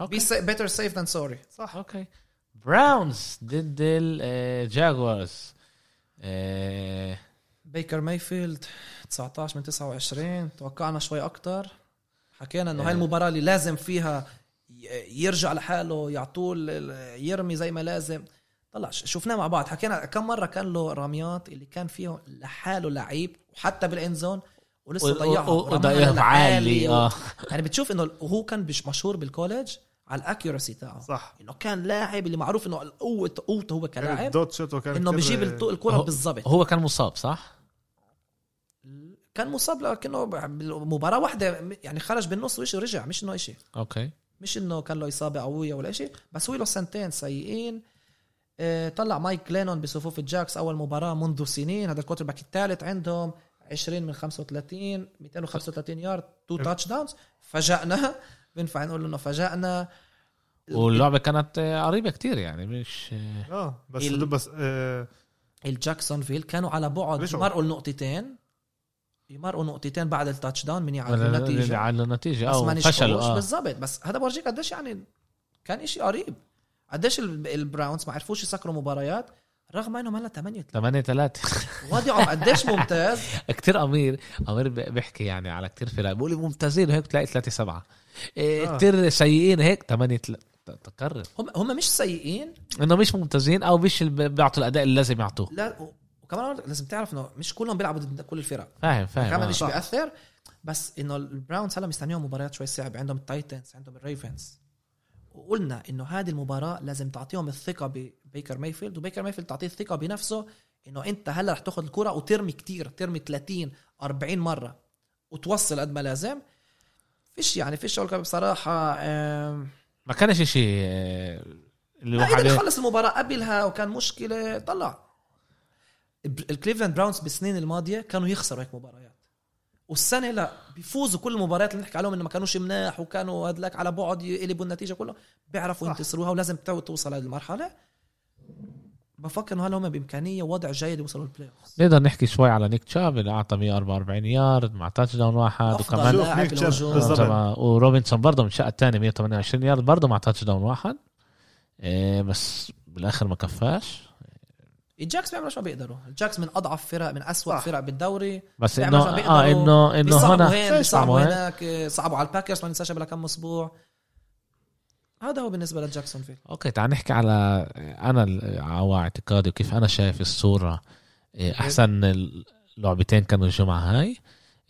أوكي. بي better safe than sorry صح. أوكي. براونز ضد الجاكوارز آه، بيكر مايفيلد 19 من 29 توقعنا شوي أكتر. حكينا إنه هاي المباراة اللي لازم فيها يرجع لحاله يعطوه يرمي زي ما لازم. طلع شفناه مع بعض. حكينا كم مرة كان له رميات اللي كان فيه لحاله لعيب وحتى بال end zone ولسه ضيعها. للعالي عالي آه. يعني بتشوف إنه وهو كان مش مشهور بال college على ال accuracy تاعه. صح. إنه كان لاعب اللي معروف إنه قوه قوته هو كلاعب. شوت كان إنه الط- الكرة هو- بالضبط. هو كان مصاب صح؟ كان مصاب لكنه مباراة واحدة يعني خرج بالنص وإشي ورجع مش إنه إشي. أوكي. مش إنه كان له إصابة قوية ولا شيء بس هو له سنتين سيئين. طلع مايك جلينون بصفوف الجاكس أول مباراة منذ سنين. هذا ال quarterback الثالث عندهم 20 من 35 235 yard two touchdowns فاجأنا بينفع نقول إنه فاجأنا واللعبة كانت آه، قريبة كتير يعني مش آه، آه بس ال- بس آه الجاكسونفيل كانوا على بعد. يمرقوا النقطتين. يمرقوا نقطتين بعد ال touchdown من ولا- النتيجة. على النتيجة. ما فشلوا فشلوا آه. بالضبط. بس هذا بورجيك قديش يعني كان إشي قريب. قديش ال- البراونز ما عرفوش يسكروا مباريات رغم إنهم هلا 8 8 3 وضعهم قديش ممتاز. [laughs] كتير أمير. أمير بيحكي يعني على كتير فرق. بيقول لي ممتازين هيك تلاقي 3 7 آه. كتير سيئين هيك 8 تكرر هم هم مش سيئين. إنه مش ممتازين أو مش بيعطوا الأداء اللي لازم يعطوه. لا وكمان لازم تعرف إنه مش كلهم بيلعبوا ضد كل الفرق. فاهم فاهم. كمان آه. مش. بيأثر. بس إنه البراونز هلا مستنيهم مباريات شوي صعبة. عندهم التايتنز عندهم الريفنز. وقلنا إنه هذه المباراة لازم تعطيهم الثقة ببيكر مايفيلد وبيكر مايفيلد تعطيه الثقة بنفسه إنه أنت هلأ رح تاخذ الكرة وترمي كتير ترمي 30 40 مرة وتوصل قد ما لازم. فيش يعني فيش أقول بصراحة ما كانش شيء آه، اللي واحد قدر يخلص المباراة قبلها وكان مشكلة طلع. ال- الكليفلاند براونز بالسنين الماضية كانوا يخسروا هيك مباريات والسنة لا بيفوزوا كل المباريات اللي نحكي عليهم إنه ما كانوش مناح وكانوا هدلك على بعد يقلبوا النتيجة كله بيعرفوا. ينتصروها ولازم تو- توصل هذه المرحلة. بفكر إنه هلا هم بإمكانية وضع جيد يوصلوا البلاي اوف نقدر نحكي شوي على نيك تشاب اللي أعطى 144 يارد مع touchdown واحد وكمان وروبنسون برضه من الشقه الثانية 128 يارد برضه مع touchdown واحد. إيه بس بالآخر ما كفاش. الجاكس بيعملوا شو بيقدروا. الجاكس من أضعف فرق من أسوأ صح. فرق بالدوري. بس انه آه. انه إنه هنا هين. هناك؟ صعبوا على الباكرز ما ننساش قبل كم أسبوع. هذا هو بالنسبة لجاكسونفيل okay تعال نحكي على أنا على اعتقادي وكيف أنا شايف الصورة. إيه، أحسن لعبتين كانوا الجمعة هاي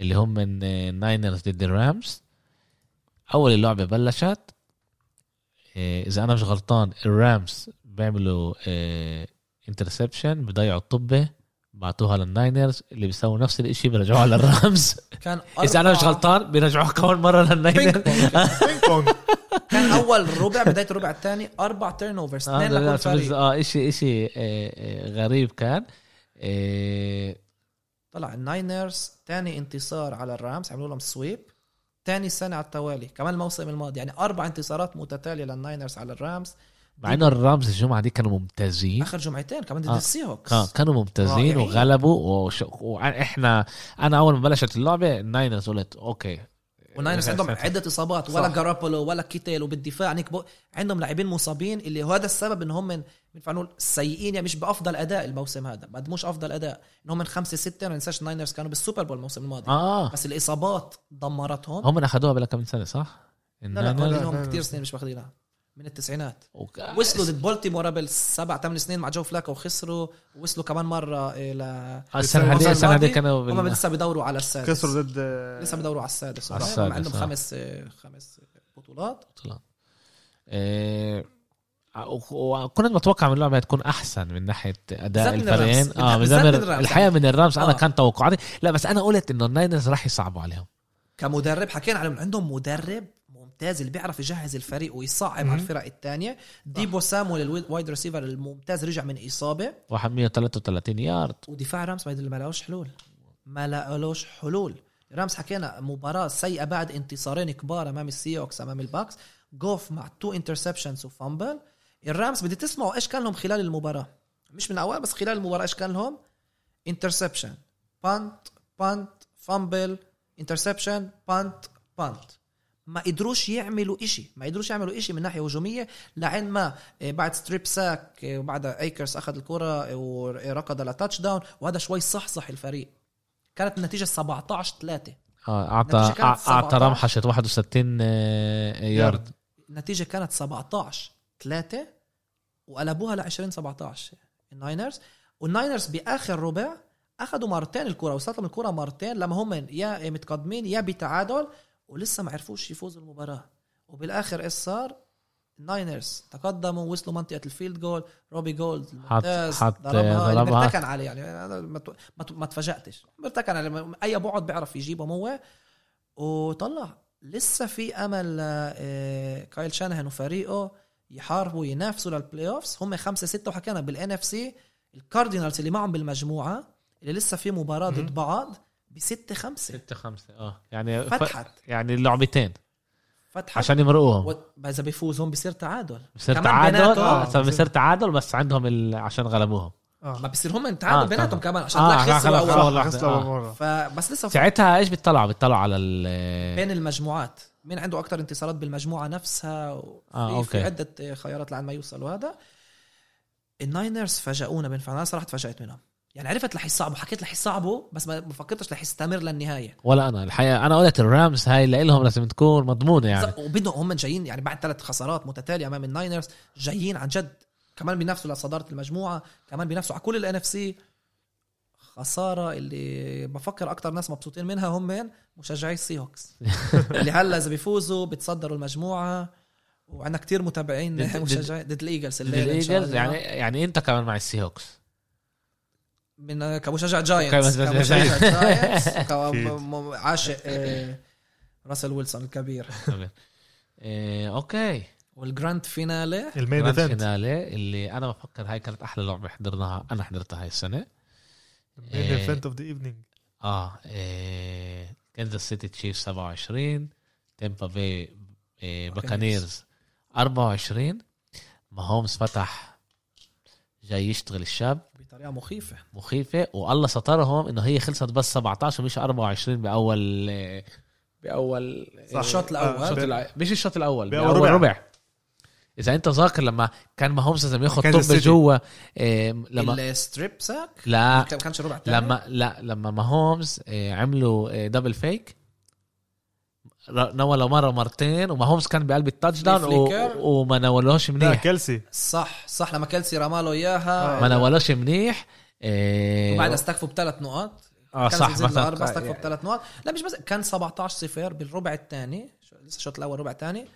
اللي هم من ناينرز ضد الرامز. أول اللعبة بلشت. إيه، إذا أنا مش غلطان الرامز بيعملوا interception بضيعوا الطبة بعطوها للناينرز اللي بيسووا نفس الإشي بيرجعوها للرامز. كان [laughs] إذا أنا مش غلطان بيرجعوها كمان مرة للناينرز [laughs] كان أول ربع بداية الربع الثاني أربع turnovers آه اثنين آه اشي إشي آه، آه، غريب كان. آه، طلع الناينرز ثاني انتصار على الرامز عملوا لهم sweep ثاني سنة على التوالي كمان الموسم الماضي. يعني أربع انتصارات متتالية للناينرز على الرامز. مع إنه الرامز الجمعة دي كانوا ممتازين آخر جمعتين كمان ضد آه. السي هوكس آه كانوا ممتازين رائعين. وغلبوا وش... وإحنا أنا أول ما بلشت اللعبة الناينرز قلت okay والناينرز عندهم عدة إصابات ولا. جاروبولو ولا كيتل وبالدفاع نيك بوسا عندهم لاعبين مصابين اللي هو هذا السبب ان هم من بينفع نقول سيئين يعني مش بأفضل أداء الموسم هذا ما قدموش أفضل أداء ان هم من خمسة ستة ما ننساش الناينرز كانوا بالسوبر بول الموسم الماضي آه بس الإصابات دمرتهم هم اخذوها بلا كم سنة صح؟ لا لا لا، لا. كثير سنين مش واخدينها من التسعينات وصلوا ضد بولتيمور قبل سبع ثمان سنين مع جو فلاكو وخسروا وصلوا كمان مرة إلى آه، السنة هذه السنة هذه كانوا هم. لسه بدوروا على السادس كسروا ضد لسه بدوروا على السادس على السادس، عندهم آه. خمس خمس بطولات آه، وكنت متوقع من اللعبه تكون أحسن من ناحية أداء الفريقين. آه من الرامز. الحقيقة من الرامز أنا آه. كان توقعاتي لا بس أنا قلت إنه الناينرز راح يصعبوا عليهم كمدرب حكينا عليهم عندهم مدرب ممتاز اللي بيعرف يجهز الفريق ويصعب. على الفرق الثانية ديبو سامويل ال wide receiver الممتاز رجع من إصابة. واحد 133 يارد. ودفاع رامز ما لقوش حلول. ما لقوش حلول. رامز حكينا مباراة سيئة بعد انتصارين كبار أمام السي هوكس أمام الباكس. جوف مع two interceptions و fumble الرامز بدي تسمعوا إيش كان لهم خلال المباراة. مش من الأول بس خلال المباراة إيش كان لهم؟ interception punt punt fumble interception punt punt ما قدروش يعملوا إشي ما قدروش يعملوا إشي من ناحية هجومية لعند ما آه، بعد strip sack آه، وبعد ايكرز أخذ الكرة وركض ل touchdown وهذا شوي صحصح الفريق. كانت النتيجة 17 3 آه اعطى أعطى 17. رمحشه 61 آه، يارد. النتيجة كانت 17 3 وقلبوها ل 20 17 الناينرز والناينرز بآخر ربع أخذوا مرتين الكرة وصلت لهم الكرة مرتين لما هم يا متقدمين يا بتعادل ولسه ما عرفوش يفوزوا المباراة وبالآخر إيش صار؟ الناينرز تقدموا وصلوا منطقة ال field goal روبي جولد الممتاز حط- ضربها اللي ضربها. بيرتكن عليه يعني أنا ما ما تفاجأتش بيرتكن عليه أي بعد بيعرف يجيبه هو وطلع لسه في أمل آه، كايل شانهان وفريقه يحاربوا ينافسوا لل playoffs هم خمسة ستة وحكينا بال NFC الكاردينالز اللي معهم بالمجموعة اللي لسه في مباراة مهم. ضد بعض بستة خمسة. 6 5 آه. يعني ف... فتحت. يعني لعبتين فتحت. عشان يمرقوهم. و- إذا بيفوزهم بصير تعادل. بصير تعادل؟ آه آه، بصير تعادل بس عندهم ال... عشان غلبوهم. آه ما بصير هم تعادل آه، بيناتهم. كمان عشان آه، خسروا أول. خسروا آه. أول مرة فبس لسه ساعتها إيش بيطلعوا؟ بيطلعوا على ال بين المجموعات. مين عنده أكثر انتصارات بالمجموعة نفسها؟ وفي آه، في أوكي. عدة خيارات لعند ما يوصلوا هذا الناينرز فاجئونا بين أنا صراحة تفاجأت منهم. يعني عرفت رح يصعبوا حكيت رح يصعبوا بس ما فكرتش رح يستمر للنهاية. ولا أنا الحقيقة أنا قلت الرامز هاي لهم لازم تكون مضمونة يعني. وبدهم هم جايين يعني بعد ثلاث خسارات متتالية أمام الناينرز جايين عن جد كمان بينافسوا لصداره المجموعة كمان بينافسوا على كل ال NFC خسارة اللي بفكر أكتر ناس مبسوطين منها هم من مشجعي السي هوكس [laughs] اللي هلأ إذا بيفوزوا بيتصدروا المجموعة وعندنا كتير متابعين مشجعين ضد الإيجلز الليلة الإيجلز. يعني يعني أنت كمان مع السي هوكس من كمشجع جاينتس كمشجع جاينتس. [laughs] عاشق آه، راسل ويلسون الكبير. إيه okay. وال grand finale. ال main event. finale اللي أنا بفكر هاي كانت أحلى لعبة حضرناها أنا حضرتها هاي السنة. ال main إيه. event of the evening آه كنزاس سيتي تشيف 27 تامبا بي باكانيرز 24 ما هومز فتح جاي يشتغل الشاب. بطريقة مخيفة مخيفة والله سترهم إنه هي خلصت بس 17 مش 24 بأول بأول صح. الشوط آه، الأول الشوط الأ- مش الشوط الأول بأول بأول ربع. ربع إذا أنت ذاكر لما كان ما هومز لازم ياخذ كانزاس طب. جوا إيه لما ال strip sack لا ما كانش ربع تاني لما لا لما ما هومز إيه، عملوا إيه، double fake نولوا مرة مرتين وما هومز كان بقلب ال touchdown و-. وما نولوش لا منيح كيلسي. صح صح لما كيلسي رماله إياها. آه. ما نولوش منيح. إيه، وبعدها استكفوا بثلاث نقاط. آه صح مثلا. الاربعه استكفوا بثلاث نقاط. لا مش بس كان 17 صفر بالربع الثاني. لسه الشوط الأول ربع ثاني.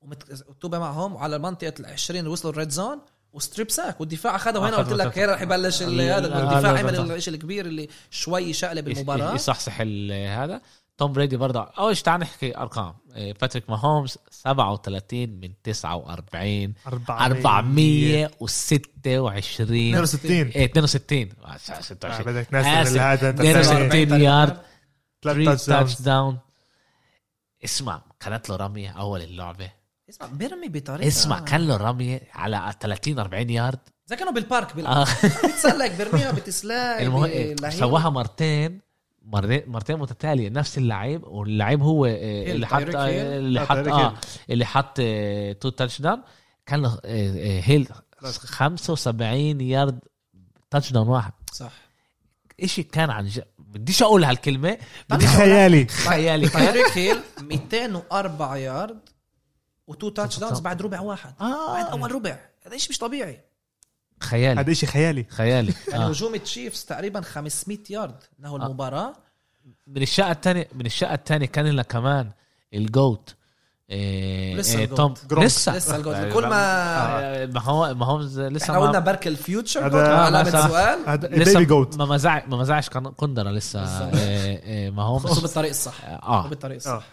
ومكتوبه معهم وعلى منطقه ال 20 اللي وصلوا ال red zone. و strip sack. والدفاع أخذه وهنا قلت لك. هنا رح يبلش لا، هذا لا، الدفاع لا، عمل لا. الشيء الكبير اللي شوي شقلب المباراة. يصحصح ال- هذا. توم بريدي برضه. أول شيء تعال نحكي أرقام. باتريك ماهومز 37 من 49 426 62 إيه 62 آه، آه، 26 بدك ناس هذا انت 62 بتعمل يارد ثلاث 3 تاتش داون اسمع كانت له رميه أول اللعبة. اسمع بيرمي بطريقة. اسمع كان له رميه على 30 40 يارد زي كانوا بالبارك بيلعب آه. بتسلك بيرميها بتسلاك المهم إيه، سواها مرتين. مرتين مرتين متتالية. نفس اللعيب واللعيب هو إيه، اللي حط تايريك هيل. اللي آه، حط آه. اللي حط آه، two touchdown كان آه، آه، هيل 75 yard touchdown واحد. صح. إشي كان عن جد. بديش أقول هالكلمة بدي خيالي. خيالي. تايريك هيل 204 yard و two touchdowns بعد ربع واحد. بعد آه أول ربع. هذا شيء مش طبيعي. خيالي. هذا شيء خيالي. خيالي. [laughs] يعني آه. هجوم التشيفز تقريبا 500 يارد. نهوا آه. المباراة. من الشقة الثانية من الشقة الثانية كان لنا كمان الجوت. إيه لسه إيه. توم. لسه. لسه آه، كل ما ما هو ما هو لسه إحنا قلنا ما برك الفيوتشر هذا- سؤال. لسه بيبي جوت ما مزع ما مزعش كندرة لسه. إيه، إيه، ما هو بس بالطريق الصح. آه. بالطريق الصح.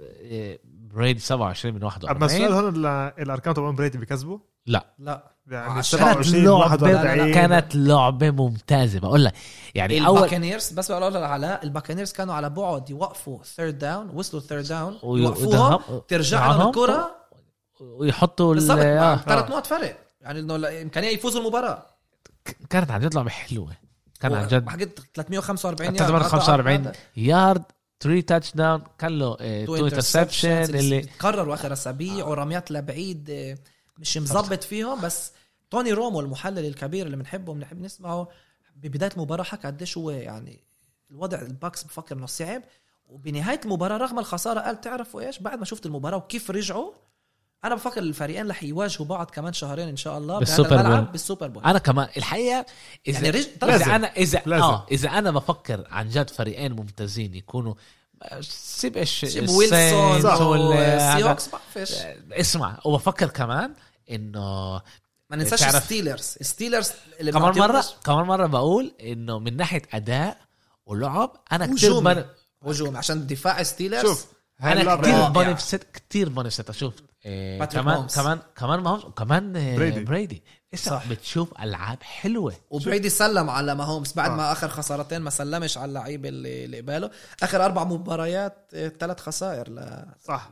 إيه، بريد 27 من أما 41 السؤال هون ال- الأرقام تبع بريدي بيكسبوا؟ لا. لا. يعني عشان كانت 27 لعبة. 41 كانت لعبة ممتازة. بقول لك يعني اول الباكانيرز بس بقول لك على الباكانيرز كانوا على بعد يوقفوا third down وصلوا third down يوقفوهم ترجع لهم الكرة. ويحطوا ال- بالضبط آه. ثلاث نقط فرق. يعني إنه لا- إمكانية يفوزوا المباراة. كانت عن جد لعبة حلوة. كان عن جد حقيقة 345 يارد 345 يارد 3 touchdown كان له 2 two interception اللي تكرروا آخر أسابيع ورميات لبعيد آه، مش مظبط فيهم بس توني رومو المحلل الكبير اللي بنحبه بنحب نسمعه ببداية المباراه حكى قديش هو يعني الوضع الباكس بفكر إنه صعب وبنهاية المباراة رغم الخسارة قال تعرفوا إيش بعد ما شفت المباراة وكيف رجعوا أنا بفكر الفريقين رح يواجهوا بعض كمان شهرين إن شاء الله بالسوبر بهذا الملعب bowl. بال super bowl أنا كمان الحقيقة إذا يعني رج... إذا لازم. أنا اذا لازم. آه إذا أنا بفكر عن جد فريقين ممتازين يكونوا سيب إيش سيب ويلسون السينز وال- هذا. سيوكس بعرفش اسمع وبفكر كمان إنه ما ننساش ستيلرز ستيلرز اللي كمان مرة كمان مرة بقول إنه من ناحية أداء ولعب أنا كثير. بن... هجوم عشان دفاع ستيلرز شوف أنا كثير. بنفست كثير بنفست أشوف إيه كمان. كمان كمان ماهومز وكمان إيه بريدي. بريدي صح. بتشوف ألعاب حلوة. وبريدي سلم على ماهومز بعد آه. ما آخر خسارتين ما سلمش على اللعيبه اللي اللي قباله. آخر أربع مباريات ثلاث خسائر ل صح.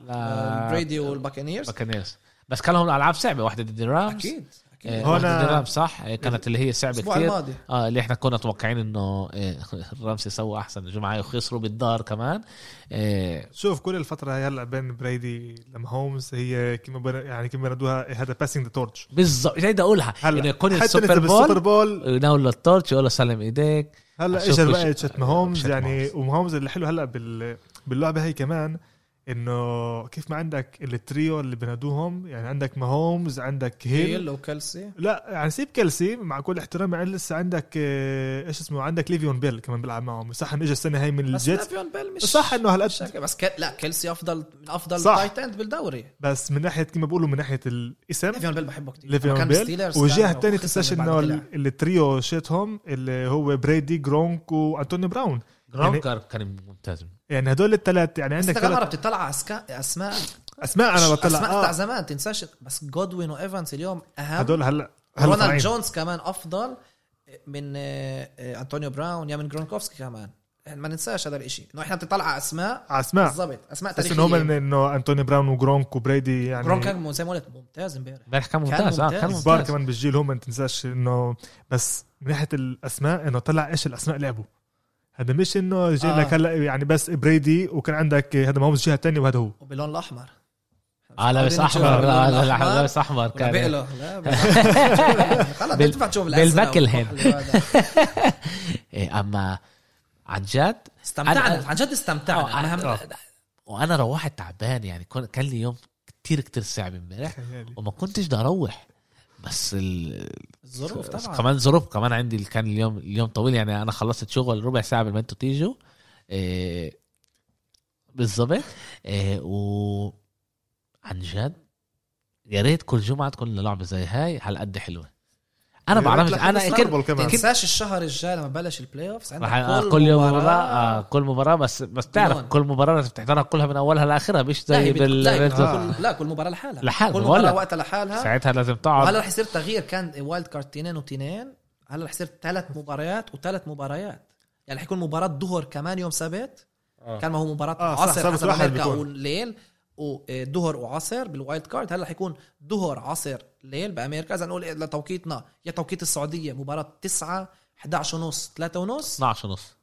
بريدي والباكانيرز باكانيرز بس كان لهم ألعاب صعبة واحدة ضد الرامز. أكيد. إيه، واحدة ضد الرامز صح؟ إيه، كانت اللي هي صعبه كثير الماضي. آه اللي إحنا كنا متوقعين إنه إيه، الرامز يسووا أحسن الجمعه وخسروا بالدار كمان. إيه، شوف كل الفترة هي هلأ بين بريدي لماهومز هي كما. يعني كما بنادوها هذا passing the torch بالضبط جاي بدي أقولها. انه هلا يكون حتى ال super bowl bowl. يناول له ال torch يقول له سلم إيديك. هلأ اجى بقى shit ماهومز shit يعني. وماهومز اللي حلو هلأ بال... باللعبة هي كمان إنه كيف ما عندك التريو اللي بنادوهم يعني عندك ماهومز عندك هيل. هيل وكيلسي لا يعني سيب كيلسي مع كل احترامي يعني لسه عندك آه، إيش اسمه عندك ليفيون بيل كمان بيلعب معهم. صح إنه اجى السنة هاي من بس الجيتس؟ لافيون بيل مش صح إنه هالقد بس ك... لا كيلسي أفضل من أفضل صح. tight end بالدوري. بس من ناحية كما بيقولوا من ناحية الاسم لافيون بيل بحبه كثير ليفيون بيل. والجهه الثانية تنساش إنه ال- التريو شيتهم اللي هو بريدي جرونك وأنتوني براون. جرونك كان ممتاز. يعني هدول الثلاث يعني عندك كم مره بتطلع على أسكا... أسماء. أسماء أنا أسماء بطلع تاع آه زمان تنساش بس جودوين وايفنز اليوم أهم. هدول هلا هلا رونالد. جونز كمان أفضل من آه، آه، أنطونيو براون يا من جرونكوفسكي كمان. يعني ما ننساش هذا الإشي. إنه إحنا بنطلع على أسماء. على أسماء. بالضبط. أسماء بس انه هم تاريخيه إنه انتوني براون وجرونك وبريدي يعني جرونك كان زي ما قلت ممتاز امبارح. امبارح كان ممتاز آه ممتاز. كان كبار ممتاز. كمان بالجيل هم ما تنساش إنه بس من ناحية الأسماء إنه طلع إيش الأسماء لعبوا. هذا مش إنه جاي آه. لك هلأ يعني بس بريدي وكان عندك هذا ما هو الجهه الثانية وهذا هو وباللون الأحمر آه لابس أحمر لا لا الأحمر. لا لابس احمر كان بقله. خلص بتنفع تشوف وهذا. [laughs] إيه، أما عن جد استمتعنا أنا- عن جد استمتعنا آه، هم- آه. وأنا روحت تعبان يعني كان لي يوم كتير كتير صعب امبارح. وما كنتش بدي أروح بس ال... الظروف طبعا. كمان ظروف كمان عندي اللي كان اليوم اليوم طويل. يعني أنا خلصت شغل ربع ساعة قبل ما أنتوا تيجوا. إيه بالضبط إيه و عن جد يا ريت كل جمعة تكون لعبه زي هاي هالقد حلوة. أنا ريت بعرفش لك أنا كنت كمان تنساش الشهر الجاي لما بلش ال playoffs عندك رح كل يوم مباراة آه مباراة كل مباراة بس بس تعرف. كل مباراة لازم تحضرها كلها من أولها لآخرها مش زي بال. آه. كل لا كل مباراة لحالها لحالها، كل ولا. مباراة وقتها لحالها ساعتها لازم تقعد رح يصير تغيير كان wild card تنين وتنين هلا رح يصير ثلاث مباريات وثلاث مباريات يعني حيكون مباراة ظهر كمان يوم سبت آه. كان ما هو مباراة آه، عصر سبت حسب واحد أمريكا. والليل وظهر وعصر بال wild card هلا حيكون ظهر عصر ليل بأمريكا إذا نقول لتوقيتنا يا توقيت السعودية مباراة 9 11 ونص 3 ونص 12 ونص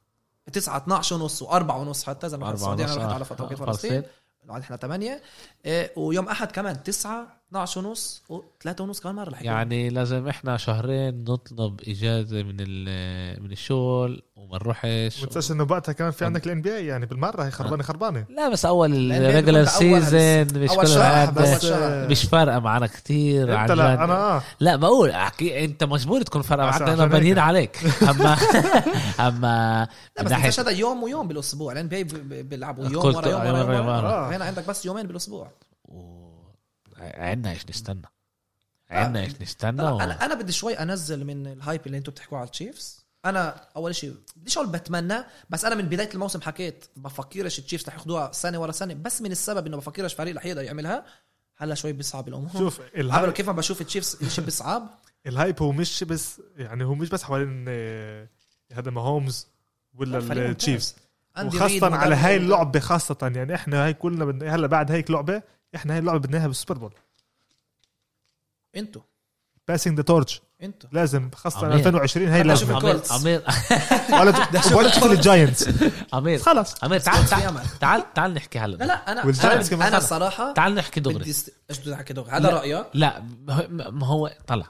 9 12 ونص و4 ونص حتى إذا ما السعودية أنا رحت آه. على توقيت آه، فلسطين. بعد إحنا 8 إيه ويوم أحد كمان 9 12 ونص و3 ونص كمان مرة رح يعني لازم إحنا شهرين نطلب إجازة من ال- من الشغل وما نروحش ما تنساش إنه وقتها كمان في عندك ال NBA يعني بالمرة هي خربانة خربانة لا بس أول أولها season مش أول كل شهر. مش فارقة معنا كتير عن انت لا. أنا آه لا بقول احكي أنت مجبور تكون فارقة معك لأنه. بانيين عليك اما [laughs] أما لا من بس ناحية هذا يوم ويوم بالأسبوع لأن بي بيلعبوا يوم ورا يوم ورا يوم. هنا عندك بس يومين بالأسبوع. عنا إيش نستنى. عنا إيش نستنى و... أنا أنا بدي شوي أنزل من ال hype اللي أنتم بتحكوا على التشيفز أنا أول شيء بديش أقول بتمنى بس أنا من بداية الموسم حكيت بفكرش التشيفز رح ياخذوها سنة ورا سنة بس من السبب إنه بفكرش فريق رح يقدر يعملها هلا شوي بيصعب الأمور. شوف ال hype, كيف ما بشوف ال Chiefs شيء بيصعب. [laughs] ال hype هو مش بس يعني هو مش بس حوالين آه، هذا ماهومز ولا ال Chiefs وخاصة على هاي اللعبة خاصة يعني إحنا هاي كلنا بدنا هلا بعد هيك لعبة إحنا هاي اللعبة بدنا اياها بال Super Bowl. أنتوا passing the torch أنتوا لازم خاصة عمير. 2020 هاي لازم عمير [laughs] ولا ولا تشوف ال Giants. عمير. خلص عمير تعال تعال. تعال تعال نحكي لا هلا. لا أنا وال Giants أنا. صراحة تعال نحكي دغري. إيش بدي احكي دغري هذا لا. رأيك؟ لا ما هو طلع.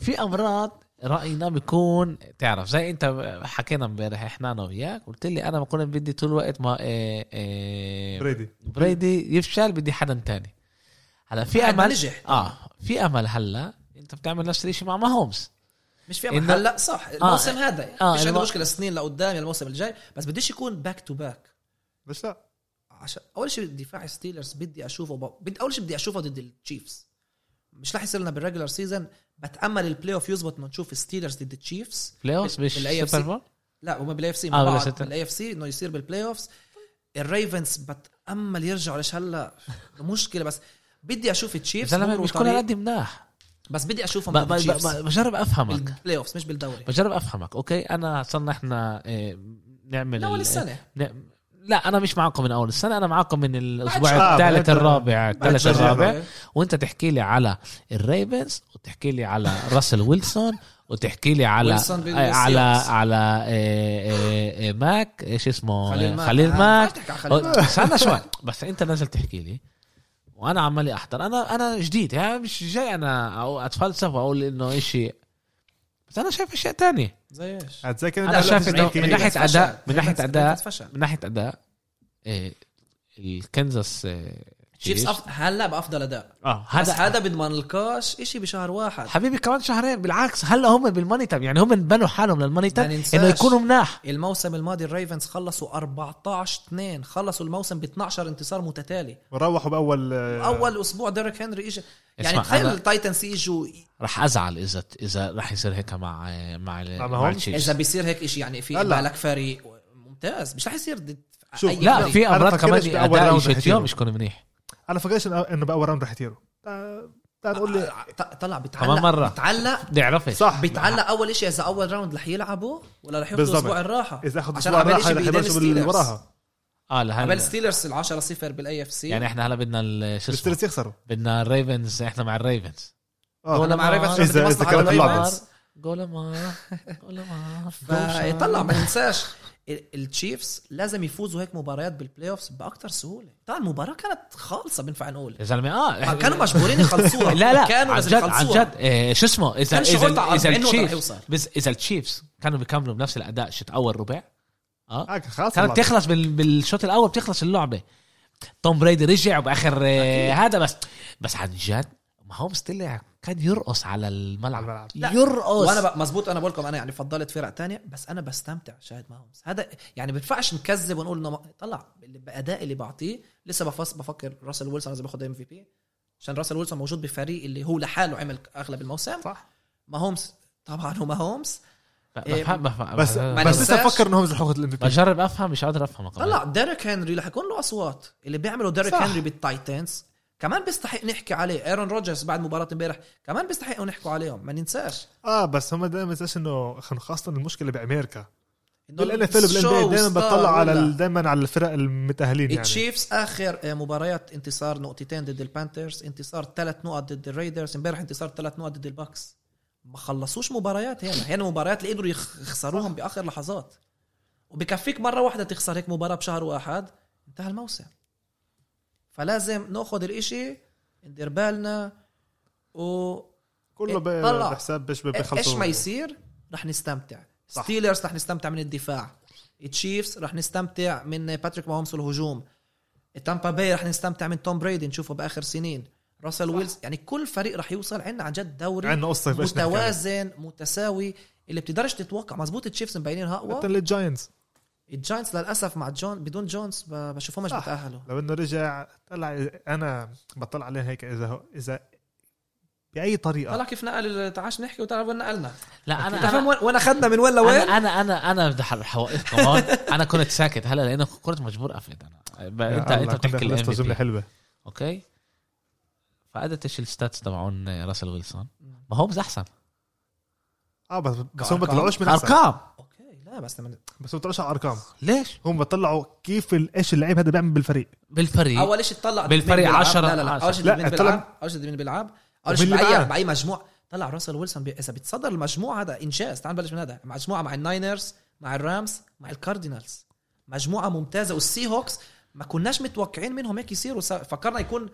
في أمراض رأينا بيكون تعرف زي انت حكينا امبارح إحنا أنا وياك قلت لي أنا بكون بدي طول الوقت ما إيه إيه بريدي. بريدي يفشل بدي حدا تاني. هلا في امل نجح. آه في أمل هلا انت بتعمل نفس الشيء مع ماهومز. مش في أمل. هلا صح الموسم هذا آه، مش عندي الم- مشكلة سنين لقدام الموسم الجاي بس بديش يكون back to back ليش لا. عشان أول شيء دفاع Steelers بدي أشوفه ب... بدي أول شيء بدي أشوفه ضد ال Chiefs مش رح يصير لنا بال regular season بتأمل ال playoff يزبط انه نشوف Steelers ضد ال Chiefs playoff مش Super. Bowl لا هم بال AFC آه، مع بال بعض. بال AFC إنه يصير بال playoffs ال Ravens بتأمل يرجعوا ليش هلا مشكلة. بس بدي أشوف مروا مش كل هالقد مناح. بس بدي أشوفهم ب- ضد ب- ال Chiefs ب- بجرب أفهمك. بال playoffs مش بالدوري. بجرب أفهمك أوكي؟ أنا صرنا إحنا إيه، نعمل من أول ال- السنة. لا أنا مش معكم من أول السنة أنا معكم من الأسبوع. الثالث الرابع الثالث الرابع. وأنت تحكي لي على ال Ravens وتحكي لي على [laughs] راسل ويلسون وتحكي لي على آه، على. على إيه، إيه، إيه، ماك إيش اسمه خليل ماك خليل آه، ماك. استنى شوي بس أنت نازل تحكي لي وأنا عمالي أحضر أنا أنا جديد يعني مش جاي أنا أتفلسف واقول إنه إشي بس أنا شايف أشياء تانية زي إيش أنا أنت شايف من؟ ناحية فشل. أداء- من ناحية ريفنز- أداء. ريفنز فشل من ناحية أداء الكنزاس تشيفز Chiefs. أف... هلا بافضل أداء آه هذا هذا هذا بضمن لكاش شيء بشهر واحد حبيبي كمان شهرين بالعكس هلا هم بالماني تايم يعني هم بنوا حالهم للماني ما تايم. انه يكونوا مناح الموسم الماضي الريفنز خلصوا 14 2 خلصوا الموسم ب 12 انتصار متتالي وروحوا بأول آه، أول أسبوع ديريك هنري اجى يعني تخيل أنا- ال Titans يجوا رح أزعل إذا إذا رح يصير هيك مع مع مع إذا بيصير هيك شيء يعني في. بالك فريق ممتاز مش رح يصير شوف، لا. في أمراض كمان أداء. مش يكون منيح أنا فكرش إنه- انه بأول round رح يطيروا. تعال نقول لي ط- طلع بيتعلق كمان مرة. بيتعلق. بدي أعرفش صح. بيتعلق أول شيء إذا أول round رح يلعبوا ولا رح ياخذوا. أسبوع الراحة. إذا اخذ عشان أسبوع عمال راحه يجي رح يبلشوا باللي. وراها. آه قبل لهلا Steelers ال 10 0 بال AFC يعني إحنا هلا بدنا ال- شو اسمه؟ ال Steelers يخسروا. بدنا ال Ravens إحنا مع ال Ravens آه أنا مع Ravens إذا- عشان بدي إذا مصلحة كانت على اللعبة. ال Ravens. جول ما جول ما فيطلع ما ننساش ال- ال Chiefs لازم يفوزوا هيك مباريات بال playoffs باكثر سهولة. طبعا المباراة كانت خالصة بنفع نقول. يا زلمة آه كانوا مجبورين يخلصوها. [laughs] لا لا كانوا عن جد عن جد إيه شو اسمه اذا اذا إذا 40 نقطة رح ال Chiefs يوصل. بس إذا ال Chiefs كانوا بيكملوا بنفس الأداء شت أول ربع آه آه، خلاص كانت والله. تخلص بال... بالشوط الأول بتخلص اللعبة. توم بريدي رجع باخر آه، هذا بس بس عن جد ما هو طلع كان يرقص على الملعب, على الملعب. لا. يرقص. وأنا ب- مزبوط أنا بقول لكم أنا يعني فضلت فرق تانية بس أنا بستمتع شاهد معهم هذا يعني بينفعش نكذب ونقول إنه ما- طلع اللي باداء اللي بعطيه لسه بفص بفكر راسل ويلسون لازم ياخذ MVP عشان راسل ويلسون موجود بفريق اللي هو لحاله عمل أغلب الموسم. صح. ماهومس طبعا هو ماهومس إيه، بفهم بفهم. بس ما بس لسه بفكر إنه هم رح ياخذ ال MVP. بجرب أفهم مش قادر أفهم. طلع ديريك هنري رح يكون له أصوات. اللي بيعملوا ديريك. هنري بال Titans كمان بيستحق نحكي عليه. ايرون روجرز بعد مباراة امبارح كمان بيستحقوا نحكوا عليهم ما ننساش. آه بس هم دائما تنساش إنه خاصة المشكلة بأمريكا. إنه بال NFL دائما بتطلع على دائما على الفرق المتأهلين يعني. ال Chiefs آخر آه، مباريات انتصار نقطتين ضد ال Panthers انتصار ثلاث نقط ضد ال Raiders امبارح انتصار ثلاث نقط ضد ال Bucs ما خلصوش مباريات هنا. هنا مباريات اللي قدروا يخ- يخسروهم بآخر لحظات. وبكفيك مرة واحدة تخسر هيك مباراة بشهر واحد انتهى الموسم. فلازم ناخذ الإشي ندير بالنا و كله. بحساب إيش إيش ما يصير؟ رح نستمتع. صح. Steelers رح نستمتع من الدفاع. ال Chiefs رح نستمتع من باتريك ماهومس والهجوم تامبا باي رح نستمتع من توم بريدي نشوفه بآخر سنين. راسل ويلسون يعني كل فريق رح يوصل عندنا عن جد دوري عندنا قصة متوازن متساوي اللي بتقدرش تتوقع. مزبوط ال Chiefs مبينينها حتى أقوى؟ لل Giants ال Giants للأسف مع جون بدون جونز ب- بشوفهمش صح. بتأهلوا. لو إنه رجع طلع أنا بطلع عليه هيك إذا هو إذا بأي طريقة. طلع كيف نقل تعاش نحكي وتعرف وين نقلنا. لا انت أنا فاهم أنا وين أخذنا من وين لوين؟ أنا أنا أنا أنا بدي رح اوقفكم هون أنا كنت ساكت هلا لأنه كنت مجبور افلت أنا. انت أنت بتحكي الام جمله حلوة. أوكي؟ فقدت إيش ال stats تبعون راسل ويلسون. ماهومز احسن آه بس بس هم كأرقام. بيطلعوش من أحسن. ارقام بس لما بس هم بيطلعوش على ارقام ليش؟ هم بيطلعوا كيف ال- إيش اللعيب هذا بيعمل بالفريق. بالفريق. أول شيء تطلع بالفريق مين بيلعب. عشرة- لا لا لا. عشرة. أول شيء لا، مين طلع- بيلعب أول شيء مين بيلعب أول شيء ومين اللي باي معاه؟ بأي مجموع. طلع راسل ويلسون بي... اذا بيتصدر المجموعه هذا انجاز تعال نبلش من هذا. مجموعة مع ال Niners مع ال Rams مع ال Cardinals. مجموعة ممتازة. وال Seahawks ما كناش متوقعين منهم هيك يصيروا. س- فكرنا يكون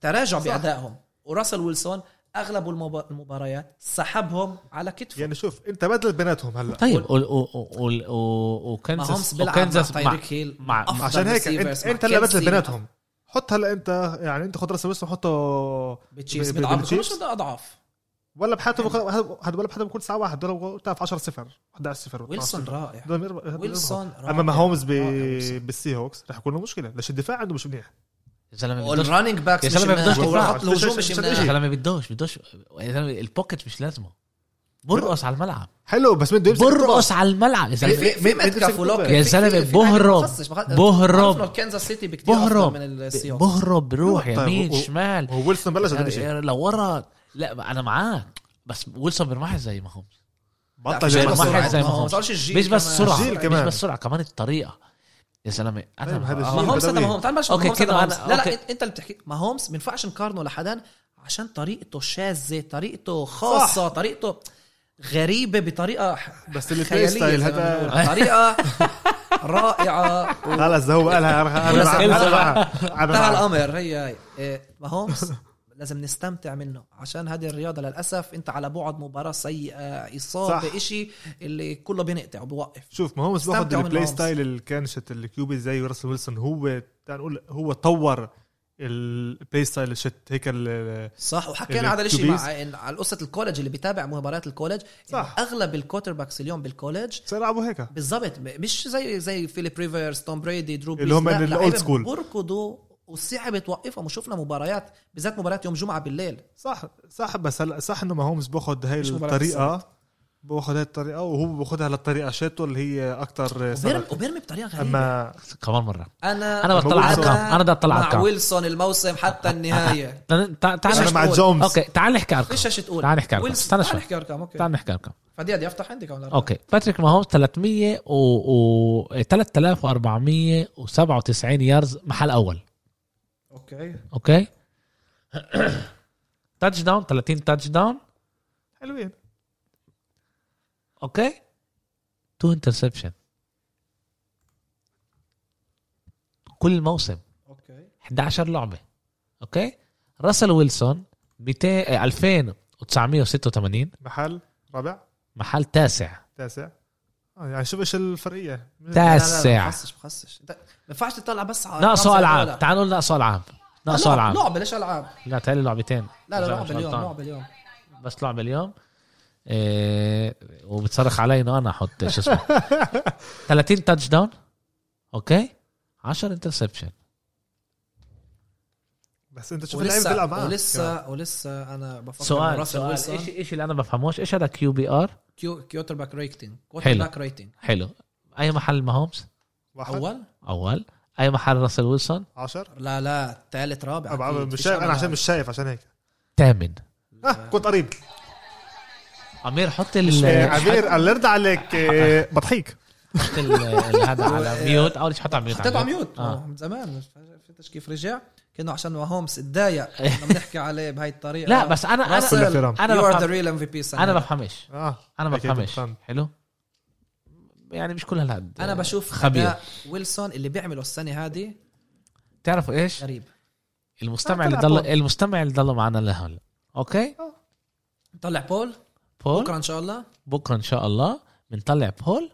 تراجع. بأدائهم. وراسل ويلسون أغلب المب... المباريات سحبهم على كتفه يعني شوف أنت بدل بيناتهم هلأ. طيب وكنزاس ماهومس بيلعب مع وكنزاس مع تايريك هيل مع- عشان هيك انت, أنت اللي بدل بيناتهم حط هلأ انت يعني أنت خد راسل ويلسون حطه بال Chiefs ب- ب- بيضعف بال Chiefs. بيكونوش أضعاف. ولا بحياته بكون هذا ولا بحياته بكون ساعة واحد ولا بتعرف 10 0 11 0 ويلسون رائع. ويلسون رائع أما ماهومز. بال Seahawks رح يكون له مشكلة ليش الدفاع عنده مش منيح. يا زلمه بدوش وال running backs يا مناح بدوش. وخط الهجوم مش يا زلمه بدوش بدوش يا زلمه ال pocket مش لازمه. برقص على الملعب. حلو بس بده يمسك برقص على الملعب. يا زلمه يا زلمه بهرب بهرب. كنزاس سيتي أفضل بهرب. من بهرب بروح طيب، يمين شمال. هو ويلسون بلش هذا الشيء يعني لورا لا أنا معاك. بس ويلسون بيرمحش زي ما هم بطل مش زي بس ما. هو. هو. هو مش بس كمان. سرعة مش. بس سرعة كمان الطريقة. يا زلمه أنا طيب، هذا آه. الجيل. ماهومس. ماهومس تعال نبلش okay، okay كده أنا- لا لا okay. إنت اللي بتحكي. ماهومس ما ينفعش نقارنه لحدا عشان طريقته شاذة طريقته خاصة طريقته غريبة بطريقة بس ال play style هذا. طريقة رائعة. خلص ده هو قالها. أنا الامر هي هي. ماهومس لازم نستمتع منه عشان هذه الرياضة للأسف أنت على بعد مباراة سيئة إصابة صح. إشي اللي كله بينقطع وبوقف شوف ما هو بس باخذ ال play. style اللي كانت ال QB زي راسل ويلسون هو نقول هو طور ال play style الشت هيك ال- صح وحكينا على الشيء. مع على قصه ال college اللي بيتابع مباريات ال college صح. أغلب ال quarterbacks اليوم بال college صار يلعبوا هيك بالضبط مش زي زي فيليب ريفرز توم بريدي درو اللي هم لا، ال- لعيبة ال old school. بركضوا وصعب توقفهم وشفنا مباريات بالذات مباريات يوم جمعة بالليل. صح صح بس هلا صح إنه ماهومز بأخذ هاي الطريقة. بأخذ هاي الطريقة وهو بأخذها للطريقة شاذة اللي هي أكثر وبيرمي, وبيرمي بطريقة غريبة. اما كمان مرة. أنا أنا بطلع على أنا بدي أطلع على مع ويلسون الموسم حتى النهاية. [laughs] تعال أنا مع؟ جونز. okay تعال نحكي ارقام إيش تقول. تعال نحكي ارقام تعال شوي. نحكي ارقام okay. تعال نحكي ارقام فدي بدي أفتح عندي كمان. okay. باتريك ماهومز 300 و, و 3497 يارز محل أول. أوكي. أوكي. تاتش داون 30 تاتش داون حلوين. okay. two interception كل موسم. okay. 11 لعبة. okay. راسل ويلسون 200 آه، 2986 محل رابع. محل تاسع. تاسع. آه يعني شوف إيش الفرقية. تاسع. بخصش بخصش ينفعش تطلع بس على ناقصه ألعاب. تعال نقول ناقصه ألعاب. ناقصه لعب- ألعاب. لعبه ليش ألعاب. لا تعالي لعبتين. لا لا لعبه اليوم. لعبه اليوم بس لعبه اليوم. إيه وبتصرخ علي إنه أنا أحط شو اسمه. 30 touchdown okay؟ 10 interception بس أنت شوف اللعيبه معاه كمان. ولسه ولسه أنا بفكر سؤال سؤال. إيش إيش اللي أنا بفهموش؟ إيش هذا كيو بي ار كيو كيوتر باك ريتنج كوتر حلو. back rating حلو. أي محل ماهومز واحد. أول؟ أول. أي محل راسل ويلسون؟ 10 لا لا ثالث رابع. أبقى أكيد. مش شايف أنا. عشان مش شايف عشان هيك. ثامن آه كنت قريب. أمير حط آه، ال عبير الله يرضى عليك آه، بضحيك. حط ال- هذا على mute. أول شيء حط على mute حطيته على mute. آه. من زمان. فهمتش كيف رجع. كأنه عشان ماهومس اتضايق لما بنحكي عليه بهاي الطريقة. لا بس أنا أنا راسل الاحترام. أنا you are the بفهم real MVP أنا بفهمش. آه أنا بفهمش. بفهم. حلو؟ يعني مش كل هالقد أنا بشوف خبير. ويلسون اللي بيعمله السنة هذه تعرفوا إيش؟ غريب. المستمع آه، اللي طلع ضل poll. المستمع اللي ضل معنا لهلا okay؟ طلع poll؟ poll؟ بكرة إن شاء الله. بكرة إن شاء الله. بنطلع poll.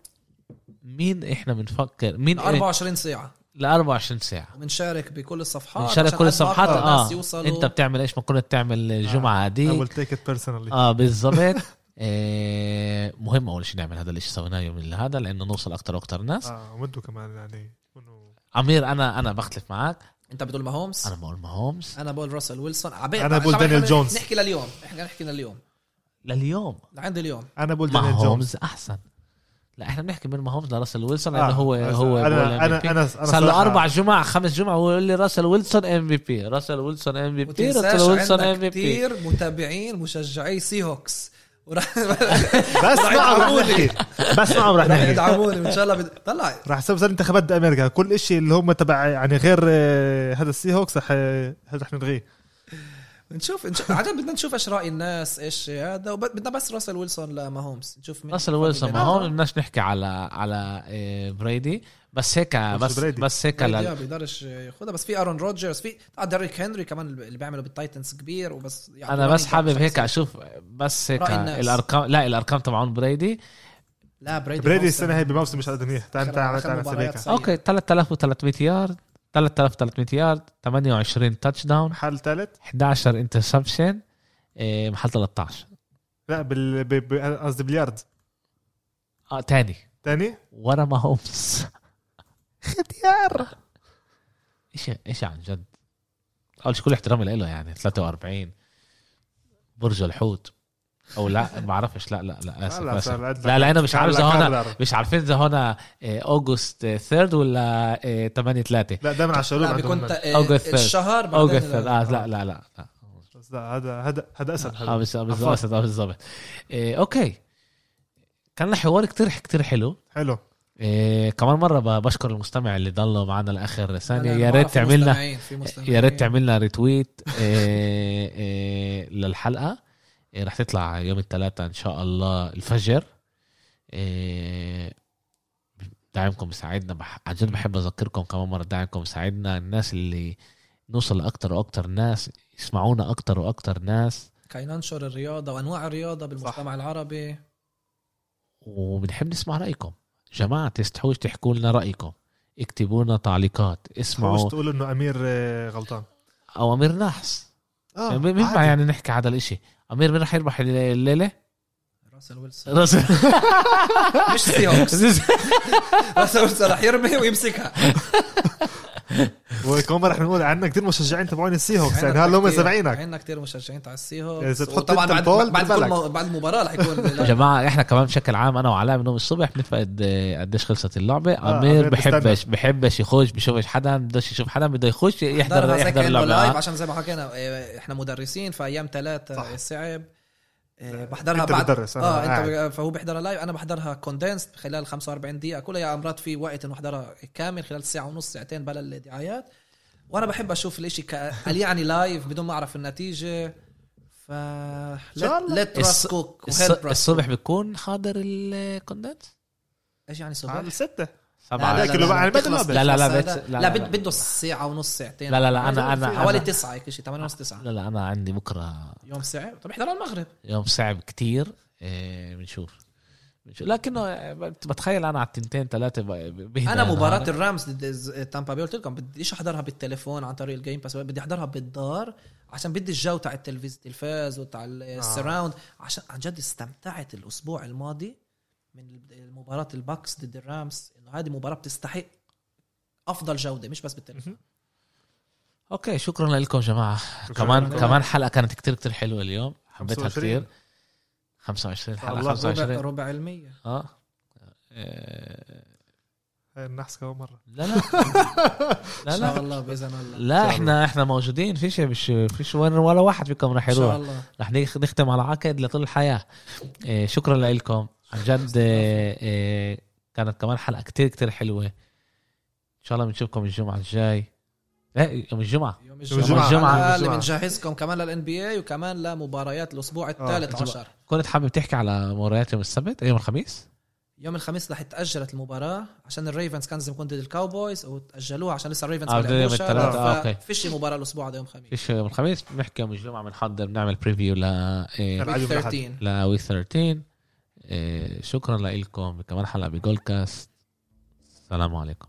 مين إحنا بنفكر؟ مين 24 ساعة. ل 24 ساعة. وبنشارك بكل الصفحات بنشارك عشان كل قد ما الصفحات. أكتر آه. ناس يوصلوا. أنت بتعمل إيش؟ ما كنت تعمل الجمعة I هذه will take it personally. آه بالضبط. آه، [laughs] مهم أول شيء نعمل هذا الشيء سويناه يوم هذا لأنه نوصل أكثر وأكثر ناس. آه وأنتم كمان يعني كونوا عمير أنا أنا بختلف معك أنت بتقول ماهومس أنا بقول ماهومز. أنا بقول راسل ويلسون. عبيد أنا بقول دانيال جونز. نحكي لليوم. إحنا نحكي لليوم. لليوم؟ لعند اليوم. أنا بقول ما دانيال جونز. هومز أحسن. لا إحنا بنحكي من ماهومز لراسل ويلسون لأنه آه، هو هو أنا أنا. أنا أنا صار له أربع جمع خمس جمع وهو يقول لي راسل ويلسون إم في بي. راسل ويلسون إم في بي راسل ويلسون إم في بي. كثير متابعين مشجعي Seahawks وراح بس [laughs] معهم رح. نحكي. بس معهم رح راح نحكي. يدعموني وإن شاء الله بد... طلع. رح يسوي زي الانتخابات بامريكا كل إشي اللي هم تبع يعني غير آه، هذا ال Seahawks رح رح نلغيه. نشوف نشوف [laughs] بدنا نشوف إيش رأي الناس إيش هذا بدنا بس راسل ويلسون لماهومس نشوف مين راسل ويلسون ما. هون بدناش نحكي على على بريدي بس هيك بس بريدي. بس هيك لل- آه بيقدرش ياخذها بس في ارون روجرز في آه ديريك هنري كمان اللي بيعمله بال Titans كبير وبس يعني أنا بس حابب هيك أشوف بس هيك. الأرقام لا الأرقام تبعون بريدي لا بريدي بريدي. السنة هي بموسم مش قد منيح تعال تعال تعال. okay 3300 يارد 3300 يارد 28 تاتش داون محل ثالث 11 انترسبشن محل 13 لا بال قصدي بلياردز آه تاني. تاني؟ ورا ما هومس [laughs] ختيار إيش إيش عن جد؟ أول شيء كل احترامي له يعني 43 برج الحوت. أو لا ما بعرفش لا لا لا آسف صار عندك- لا لا أنا مش عارف إذا كرر. مش عارفين إذا هنا آه، August 3 ولا 8 3 لا دائما على لا عندهم بيكون. تا- August الشهر August ال- آه لا لا لا, لا. بس لا هذا هذا هذا أسد آه عفوا. آه، بالضبط إيه okay. كان حوار كتير كتير حلو. حلو. إيه كمان مرة ب- بشكر المستمع اللي ضله معنا لآخر ثانية. يا ريت تعملنا. يا ريت تعملنا retweet إيه إيه للحلقة. إيه رح تطلع يوم الثلاثاء إن شاء الله الفجر. إيه دعمكم بيساعدنا بح... عن جد بحب أذكركم كمان مرة دعمكم بيساعدنا الناس اللي نوصل لاكتر وأكتر ناس يسمعونا أكتر وأكتر ناس. كي ننشر الرياضة وأنواع الرياضة بالمجتمع العربي. وبنحب نسمع رأيكم. جماعة تستحوش تحكوا لنا رأيكم. اكتبوا لنا تعليقات. مش اسمعوا تقول إنه أمير آه، غلطان. أو أمير نحس. آه بينفع عادي. يعني نحكي هذا الإشي. أمير مين رح يربح الليلة؟ راسل ويلسون. راس مش Seahawks [laughs] راسل ويلسون رح يرمي ويمسكها. وكمان رح نقول عندنا كثير مشجعين تبعون ال Seahawks يعني عندنا هل هم كتير- سامعينك عندنا كثير مشجعين تاع ال Seahawks أنت بعد بعد كل بعد المباراة رح يكون [laughs] يا جماعة إحنا كمان بشكل عام أنا وعلاء بنوم الصبح بنفقد آه، قديش خلصت اللعبة. آه، أمير أمير بحبش بحبش يخش بشوفش حدا بدوش يشوف حدا بده يخش يحضر يحضر اللعبة. عشان زي ما حكينا إيه، إحنا مدرسين فأيام ثلاث صح. صعب. إيه، بحضرها أنت بعد بتدرس، أنا آه انت قاعد. ب- فهو بيحضرها لايف أنا بحضرها كوندنسد خلال 45 دقيقة. كلها يا أمرات في وقت إنه أحضرها كامل خلال ساعة ونص ساعتين بلا الدعايات وأنا بحب أشوف الإشي ك... قال يعني لايف بدون ما أعرف النتيجة. ف شاء الله. ليت راس كوك الص- الصبح بيكون حاضر الكوندنس إيش يعني صبح؟ على الستة. سبعة لا، لا، يعني لا، لا، لا،. لا، لا لا، بد- لا. بده ساعه ونص ساعتين لا، لا، لا، أنا- أنا- حوالي تسعة هيك شيء 8 ونص 9 لا لا أنا عندي بكره يوم صعب طب احضر المغرب يوم صعب كتير إيه، بنشوف بنشوف. لكنه آه، بتخيل أنا على التنتين ثلاثة أنا مباراه. ال Rams ضد Tampa Bay قلت لكم بديش احضرها بالتليفون عن طريق ال Game Pass بدي احضرها بالدار عشان بدي الجو تاع التلفزيون التلفاز وتاع ال surround عشان عن جد استمتعت الأسبوع الماضي من مباراة ال Bucs ضد ال Rams إنه هذه مباراة بتستحق أفضل جودة مش بس بالتليفون okay شكرا لكم جماعة. شكراً كمان لكم. كمان حلقة كانت كتير كتير حلوة اليوم. حبيتها 25. كتير. 25 حلقة الله، ربع 25 ربع المية آه. آه، هاي النحس كمان مرة. لا لا. لا ان شاء لا الله بإذن الله. لا إحنا إحنا موجودين. فيش فيش فيش وين ولا واحد فيكم رح إن شاء يروح. الله. رح نخ- نختم على عقد لطول الحياة. إيه شكرا لكم. عن جد إيه إيه كانت كمان حلقة كتير كتير حلوة إن شاء الله بنشوفكم الجمعة الجاي لا يوم الجمعة يوم الجمعة. الجمعة, الجمعة. الجمعة. اللي. بنجهزكم كمان لل NBA وكمان لمباريات الأسبوع الثالث الجمعة. عشر كنت حابب تحكي على مباريات يوم السبت يوم الخميس يوم الخميس رح تأجلت المباراة عشان ال Ravens كان لازم يكون ضد ال Cowboys وتأجلوها عشان لسه ال Ravens آه، ما بدنا يوم لعبوش الثلاث، آه، okay. فيش مباراة الأسبوع هذا يوم الخميس فيش يوم الخميس بنحكي يوم الجمعة بنحضر بنعمل preview ل يوم الأحد. 13 ل week 13 إيه شكرا لكم كمان حلقة بجول كاست السلام عليكم.